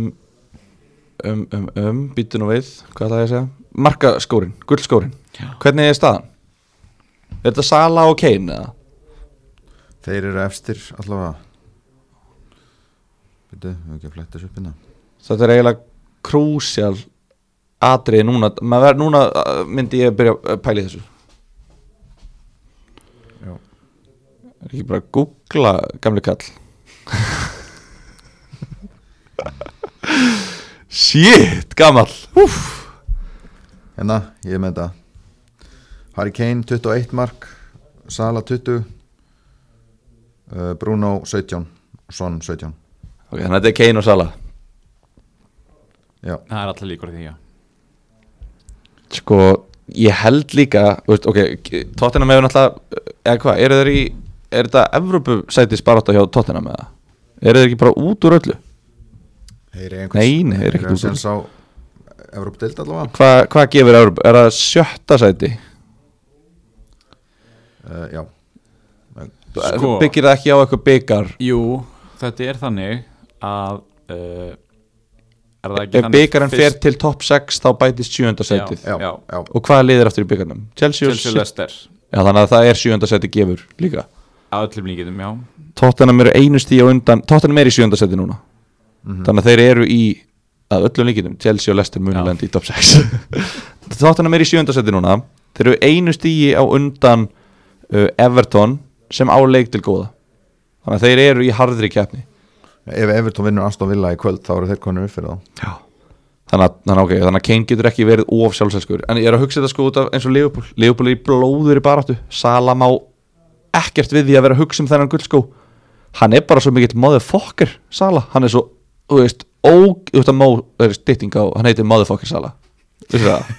Speaker 2: um, um, um, býtu nú við hvað það er að segja? Markaskórin, gullskórin hvernig er staðan? er þetta Sala og Kane eða?
Speaker 3: þeir eru efstir allavega. Byrju, við höfum ekki að fletta þessu upp hérna.
Speaker 2: Þetta er eiginlega krúsjál atrið núna, verður núna uh, myndi ég byrja að pæli þessu. Er ekki bara að googla gamli kall? Shit, gamall. Úf.
Speaker 3: Hérna, ég með þetta. Harry Kane 21 mark. Sala 20 uh, Bruno 17 Son 17
Speaker 2: Ok, þannig að þetta er Kane og Sala
Speaker 3: Já,
Speaker 1: Það er alltaf líkur því, já
Speaker 2: Sko, ég held líka veist, Ok, Tottenham hefur náttúrulega Eða hvað, eru þeir í Er þetta Evrópusætis barátta hjá Tottenham eða? Eru þeir ekki bara út úr öllu?
Speaker 3: Þeir eru
Speaker 2: Nei, nei, þeir eru ekkert út úr
Speaker 3: Evróp deild allavega
Speaker 2: Hvað hva gefur Evrópu? Er það sjötta sæti?
Speaker 3: uh, Já,
Speaker 1: Sko.
Speaker 2: Byggir það ekki á eitthvað byggar?
Speaker 1: Jú, þetta er þannig að uh, Er það ekki
Speaker 2: Ef byggarinn fer til topp 6 þá bætist sjönda sætið
Speaker 3: já,
Speaker 1: Já.
Speaker 3: já,
Speaker 2: Og hvað liðir aftur í byggarnum? Chelsea, og
Speaker 1: Chelsea
Speaker 2: City?
Speaker 1: Leicester.
Speaker 2: Já, þannig að það er sjönda sæti gefur líka.
Speaker 1: Að öllum líkitum, já.
Speaker 2: Tottenham eru einu stíð á undan Tottenham er í sjönda sæti núna. Þannig að þeir eru í að öllum líkitum Chelsea og Leicester
Speaker 1: Já.
Speaker 2: munulend í top 6 Tottenham er í sjönda sæti núna. Þeir eru einu stíði á undan uh, Everton sem á leik til góða. Þannig að þeir eru í harðri keppni
Speaker 3: Ef Everton vinnur Aston Villa í kvöld þá eru þeir konur upp fyrir þá.
Speaker 2: Já. Þannig að, þannig, okay, þannig að Kane getur ekki verið of sjálfselskur En ég er að hugsa þetta sko út af eins og Liverpool. Liverpool er í blóður í baráttu. Salah má ekkert við því að vera að hugsa um þennan guldskó Hann er bara svo mikill motherfucker Salah, hann er svo, þú veist ó, þú veist að Mó, það er stytting á Hann heitir motherfucker Salah Vissu það?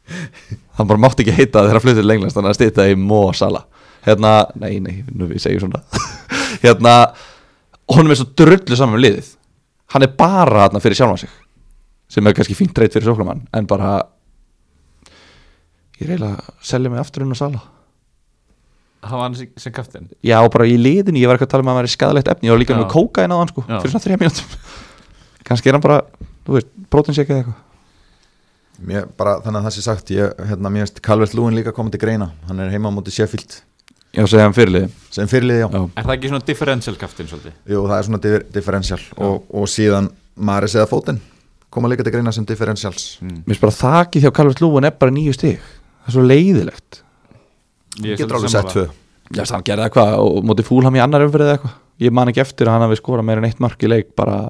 Speaker 2: hann bara mátti ekki heita þegar hann fluttið til Englands Þannig að stytta í Mó Salah. Hérna, nei, nei, nú við segjum svona. Hérna, honum er svo drullu saman með liðið. Hann er bara þarna fyrir sjálfan sig. Sem er kannski fínt reyt fyrir sóklamann en bara ég reyla að selja mig aftur inn á sala.
Speaker 1: Það var hann sem, sem kaftin
Speaker 2: já og bara í liðinu, ég var ekki að tala um að hann væri skadalegt efni. Ég var líka
Speaker 1: Já.
Speaker 2: með kókain á hann sko
Speaker 1: Já.
Speaker 2: fyrir svona þrjá mínútum. Kannski er hann bara, þú veist, prótinsjekka eða eitthvað.
Speaker 3: Mér, bara, Þannig að það sé sagt ég, hérna, Mér finnst Calvert Lúin líka komið til greina. Hann er heima á móti Sheffield
Speaker 2: já, segja hann fyrirliði.
Speaker 3: Sem fyrirliði, já.
Speaker 2: já,
Speaker 1: Er það ekki svona differential kaftin svolítið?
Speaker 3: Jú, það er svona differ, differential og, og síðan Maris eða Fótinn koma líka til greina sem differentials.
Speaker 1: Mm.
Speaker 2: mér finnst bara þakið hjá Calvert Lúin er bara nýju stig. Það er svo leiðilegt.
Speaker 1: Ég
Speaker 3: Getur alveg sett tvö.
Speaker 2: Já, hann gerði eitthvað og móti fúlham í annar umfyrir eða eitthvað. Ég man ekki eftir að hann hafi skorað meira en eitt mark í leik bara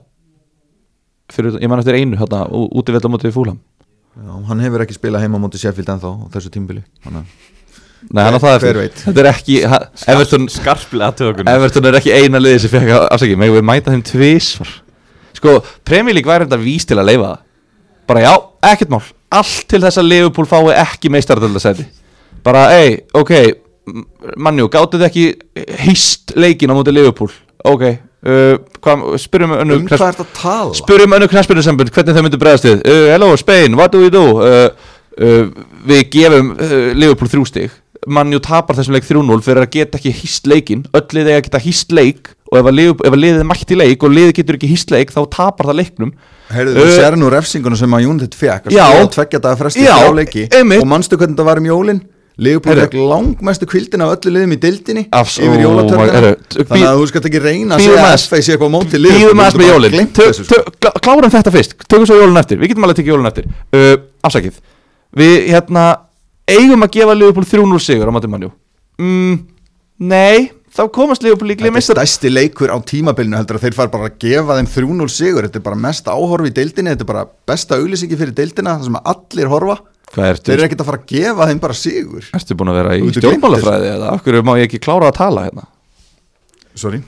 Speaker 2: fyrir, ég man eftir einu hérna, úti vel á móti fúlham
Speaker 3: Já, hann hefur ekki spilað heima á móti Sheffield ennþá á þessu tímbili Þannig að
Speaker 2: Nei, hann á það eftir? Þetta er ekki, ha- Everton,
Speaker 1: Skarplega tökunum
Speaker 2: Everton er ekki eina liði sem fekk afsaki Megum við mæta þeim tvisvar? Sko, Premier League væri þetta vís til að leifa það. Bara já, ekkert mál. Allt til þess að Liverpool fái ekki meistaradöldasæti Bara, ei, ok Mannjú, gáttu þið ekki hýst leikin á móti Liverpool? Ok, uh, hvað, spyrjum önnu
Speaker 3: Um hvað er þetta að tala?
Speaker 2: Spurjum önnu knaspinu hvernig þau myndu bregðast við. Uh, Hello Spain, what do we do? Uh, uh, við gefum uh, Liverpool þrjú stig Mannjú tapar þessum leik 3-0 fyrir að geta ekki hýst leikin Öll liðið eiga að geta hýst leik Og ef að, liðið, ef að liðið er mætt í leik og liðið getur ekki hýst leik Þá tapar það leiknum.
Speaker 3: Heyrðu,
Speaker 2: Uh,
Speaker 3: þú sér nú refsingunum sem að United fekk að tveggja daga fresti
Speaker 2: Já,
Speaker 3: þrjá leiki.
Speaker 2: einmitt.
Speaker 3: og manstu hvernig það var um jólin? Leopold
Speaker 2: Heyrðu.
Speaker 3: fekk langmestu kvildin af öllu liðum í dildinni
Speaker 2: Afs-
Speaker 3: yfir
Speaker 2: heyrðu,
Speaker 3: þannig að þú skalt ekki reyna að segja að. FA sé eitthvað móti Liverpool,
Speaker 2: Býðum aðeins með jólin.
Speaker 3: sko.
Speaker 2: Klárum þetta fyrst, tökum svo jólin eftir. Við getum alveg tekið jólin eftir. Uh, Afsakið. Við hérna eigum að gefa Liverpool 3-0 sigur á móti mannjú mm, Nei, þá komast Liverpool líklega
Speaker 3: Þetta er stærsti leikur á tímabilinu heldur að þeir fara bara að gefa þeim 3-0 sigur. Þetta er bara mest áhorfi í deildinni þetta er bara besta auglýsingi fyrir deildina það sem allir horfa. Þeir eru ekkert að fara að gefa þeim bara sigur.
Speaker 2: Ertu búin að vera í stjórnmálafræði eða? Hverju má ég ekki klára að tala hérna?
Speaker 3: sorry.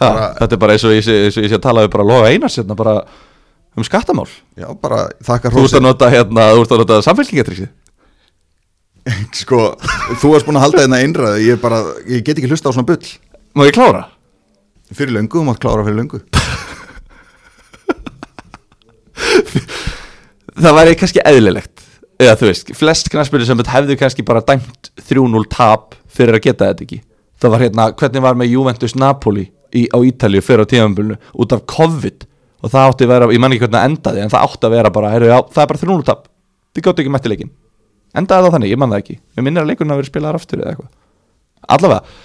Speaker 2: Ha,
Speaker 3: Bara-
Speaker 2: þetta er bara eins og ég sé, að tala við bara loga einars hérna bara um skattamál.
Speaker 3: Já bara þakkar
Speaker 2: Þú ert að nota hérna, þú ert að nota samfélkingatryggsið
Speaker 3: sko þú varst búin að halda þetta einræðu ég, bara, ég get ekki hlusta á svona bull.
Speaker 2: Má ég klára?
Speaker 3: fyrir löngu, þú mátt klára fyrir löngu.
Speaker 2: Það væri kannski eðlilegt. Eða þú veist, flest knarspilur sem hefðu kannski bara dæmt 3-0 tap fyrir að geta þetta ekki. Það var hérna, hvernig var með Juventus Napoli í, á Ítalíu fyrir á tímanbölinu út af COVID? Og það átti að vera, ég man ekki hvernig það endaði en það átti að vera bara, heyrðu, já, það er bara 3-0 tap. Þið gáttu ekki mætti leikin endaði það þannig, ég man það ekki, ég minnir að leikurinn hafi verið spilaðar aftur eða eitthvað. Allavega,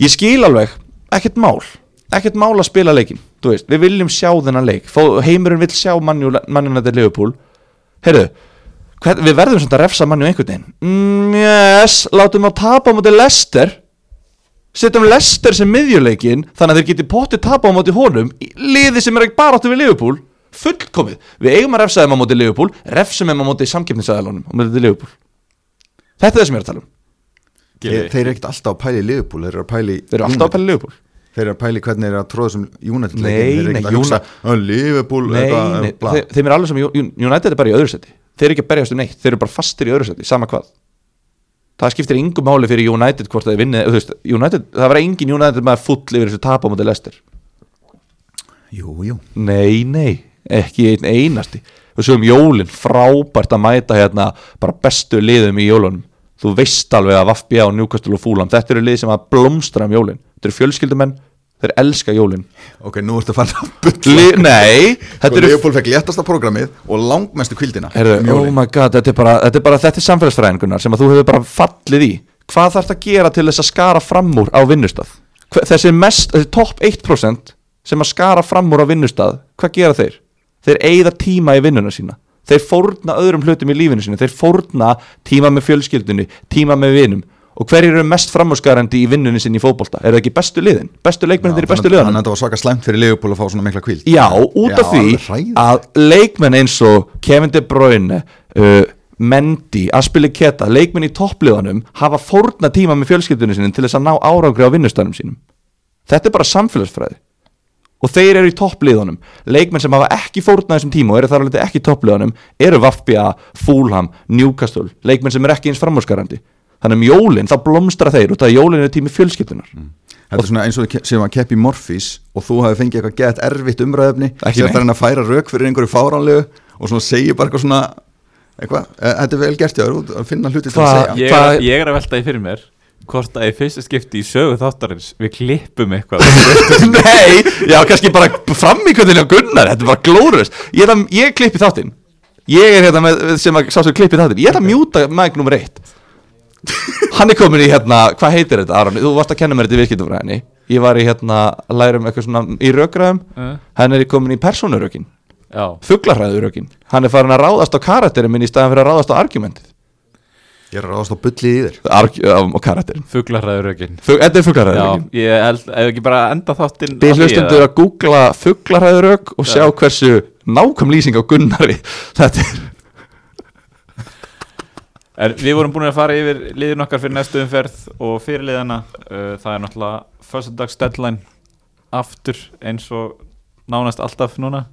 Speaker 2: ég skil alveg ekkert mál, ekkert mál að spila leikin þú veist, við viljum sjá þennan leik. Heimurinn vill sjá mannjunættir Liverpool. Heyrðu, hvern, við verðum svona að refsa mannjú einhvern veginn. Mm, yes, látum á tapa á móti Lester setjum Lester sem miðjuleikin þannig að þeir geti pottið tapa á móti honum liði sem er ekki bara áttu við Liverpool fullkomið, við eigum að refsa þeim á móti Liverpool refsum þeim á móti samkeppnisæðalunum á móti Liverpool. Þetta er það sem ég er að tala um.
Speaker 3: Þeir, þeir eru ekkert alltaf að pæli Liverpool þeir eru að pæli
Speaker 2: þeir eru alltaf að pæla Liverpool.
Speaker 3: Þeir eru að pæli hvernig þeir eru að tróða sem United
Speaker 2: Nei,
Speaker 3: þeir eru
Speaker 2: nei,
Speaker 3: ekkert að hugsa "Ó, Liverpool
Speaker 2: Nei,
Speaker 3: eitthvað,
Speaker 2: nei
Speaker 3: bla."
Speaker 2: þeir, þeim er alveg sem United er bara í öðru seti þeir eru ekki að berjast um neitt, þeir eru bara fastir í öðru seti sama hvað. Það skiptir yngum máli fyrir United hvort það er vinnið, þú veist, United, það var engin United maður full yfir þessu tap á móti Lester
Speaker 3: jú, jú.
Speaker 2: Nei, nei, ekki einn einasti. Við sögum jólin, frábært að mæta hérna bara bestu liðum í jólunum. Þú veist alveg að Vafbja og Newcastle og Fulham Þetta eru lið sem að blómstra um jólin. Þetta eru fjölskyldumenn, þeir elska jólin.
Speaker 3: Ok, nú ertu að fara að
Speaker 2: Li Nei,
Speaker 3: sko,
Speaker 2: þetta eru
Speaker 3: Liverpool fekk léttasta prógramið og langmestu kvildina um
Speaker 2: oh my god, þetta er bara, þetta er bara þetta er samfélagsfræðingunar sem að þú hefur bara fallið í. Hvað þarf að gera til þess að skara fram úr á vinnustað? Hva- Þessi þessi topp 1% sem að skara fram úr á vinnustað Hvað gera þeir? Þeir eigða tíma í vinnuna sína. Þeir fórna öðrum hlutum í lífinu sínu. Þeir fórna tíma með fjölskyldunni, tíma með vinum. Og hverjir eru mest framúrskarandi í vinnunni sinni í fótbolta? Er það ekki bestu liðin? Bestu leikmennir í bestu
Speaker 3: þannig
Speaker 2: liðanum?
Speaker 3: að þetta var svaka slæmt fyrir Liverpool að fá svona mikla kvild
Speaker 2: Já, út af því að leikmenn eins og Kevin De Bruyne uh, Mendy, Aspili Keta leikmenn í toppliðanum hafa fórna tíma með fjölskyldunum sinni til þess að ná árangri á vinnustænum sínum. Þetta er bara samfélagsfræði og þeir eru í toppliðanum leikmenn sem hafa ekki fórna þessum tíma og eru þar alveg ekki í toppliðanum eru Vafbja, Fulham, Newcastle. Leikmenn sem eru ekki eins framúrskarandi. Þannig um jólin, þá blómstra þeir og það jólin er tími fjölskyldunar
Speaker 3: Þetta er svona eins og sem að keppi Morfís og þú hafi fengið eitthvað gett erfitt umræðefni
Speaker 2: Ekki
Speaker 3: sem það er að færa rauk fyrir einhverju fáránlegu og svona segja bara eitthvað svona eitthvað, e, þetta er vel gert að finna hluti til að segja.
Speaker 1: Ég,
Speaker 2: Hvað-
Speaker 1: er, ég er að velta því fyrir mér hvort að í fyrsta skipti í sögu þáttarins við klippum eitthvað.
Speaker 2: Nei, já, kannski bara fram í hvernig á Gunnar, þetta er bara glórust Ég, ætla- ég klippi þáttinn. Ég er hérna með, sem að sá sem klippi þáttinn. Ég ætla að mjúta mæk nummer eitt. Hann er komin í hérna, hvað heitir þetta Aron? Þú varst að kenna mér þetta í viðskiptufræðinni Ég var í hérna, að læra um eitthvað svona í rökræðum.
Speaker 1: Uh,
Speaker 2: Hann er komin í persónurökin,
Speaker 1: Já,
Speaker 2: fuglarhræðurökin Hann er farin að ráðast á karakterin minn í staðan fyrir að ráðast á argumentið
Speaker 3: Ég er ráðast á bullið í þér.
Speaker 2: Arg, á, á karakterin
Speaker 1: fuglarræðurökin
Speaker 2: Fug, Þetta er
Speaker 1: Já,
Speaker 2: fuglarhræðurökin
Speaker 1: ég held, ef ekki bara enda þáttinn því,
Speaker 2: hlustundur að googla fuglarhæðurök og sjá hversu nákvæm lýsing á Gunnari Þetta er.
Speaker 1: En við vorum búin að fara yfir liðin okkar fyrir næstu umferð og fyrirliðana uh, það er náttúrulega föstudags deadline aftur eins og nánast alltaf núna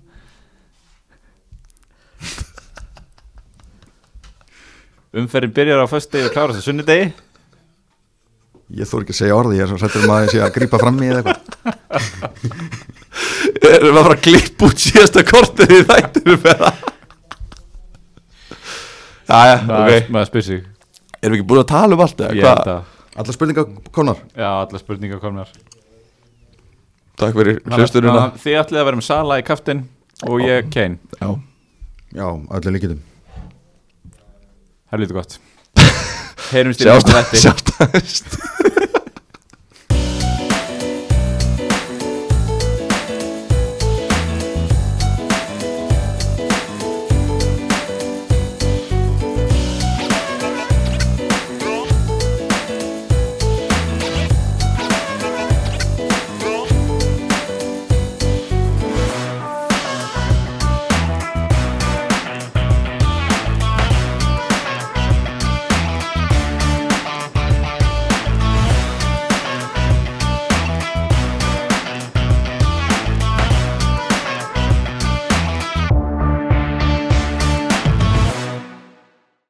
Speaker 1: Umferðin byrjar á föstudegi og klárast á sunnudegi.
Speaker 3: Ég þór ekki að segja orði, ég er svo hrættur um að ég sé að grípa fram í eða eitthvað.
Speaker 2: Erum við að fara að klippa út síðasta kortið í þættinu með það Jæja, ok
Speaker 1: maður spyr sig.
Speaker 2: Erum við ekki búin að tala um allt eða?
Speaker 1: Ég
Speaker 2: hvað?
Speaker 1: held að
Speaker 3: Alla spurningar konar
Speaker 1: Já, allar spurningar komnar.
Speaker 2: Takk fyrir
Speaker 1: að Þið ætlið að vera með Sala í kaftin og ég Kane.
Speaker 2: Já,
Speaker 3: Já, öllu líkitum
Speaker 1: Það er lítið gott. Heyrumst í næsta þætti.
Speaker 2: Sjást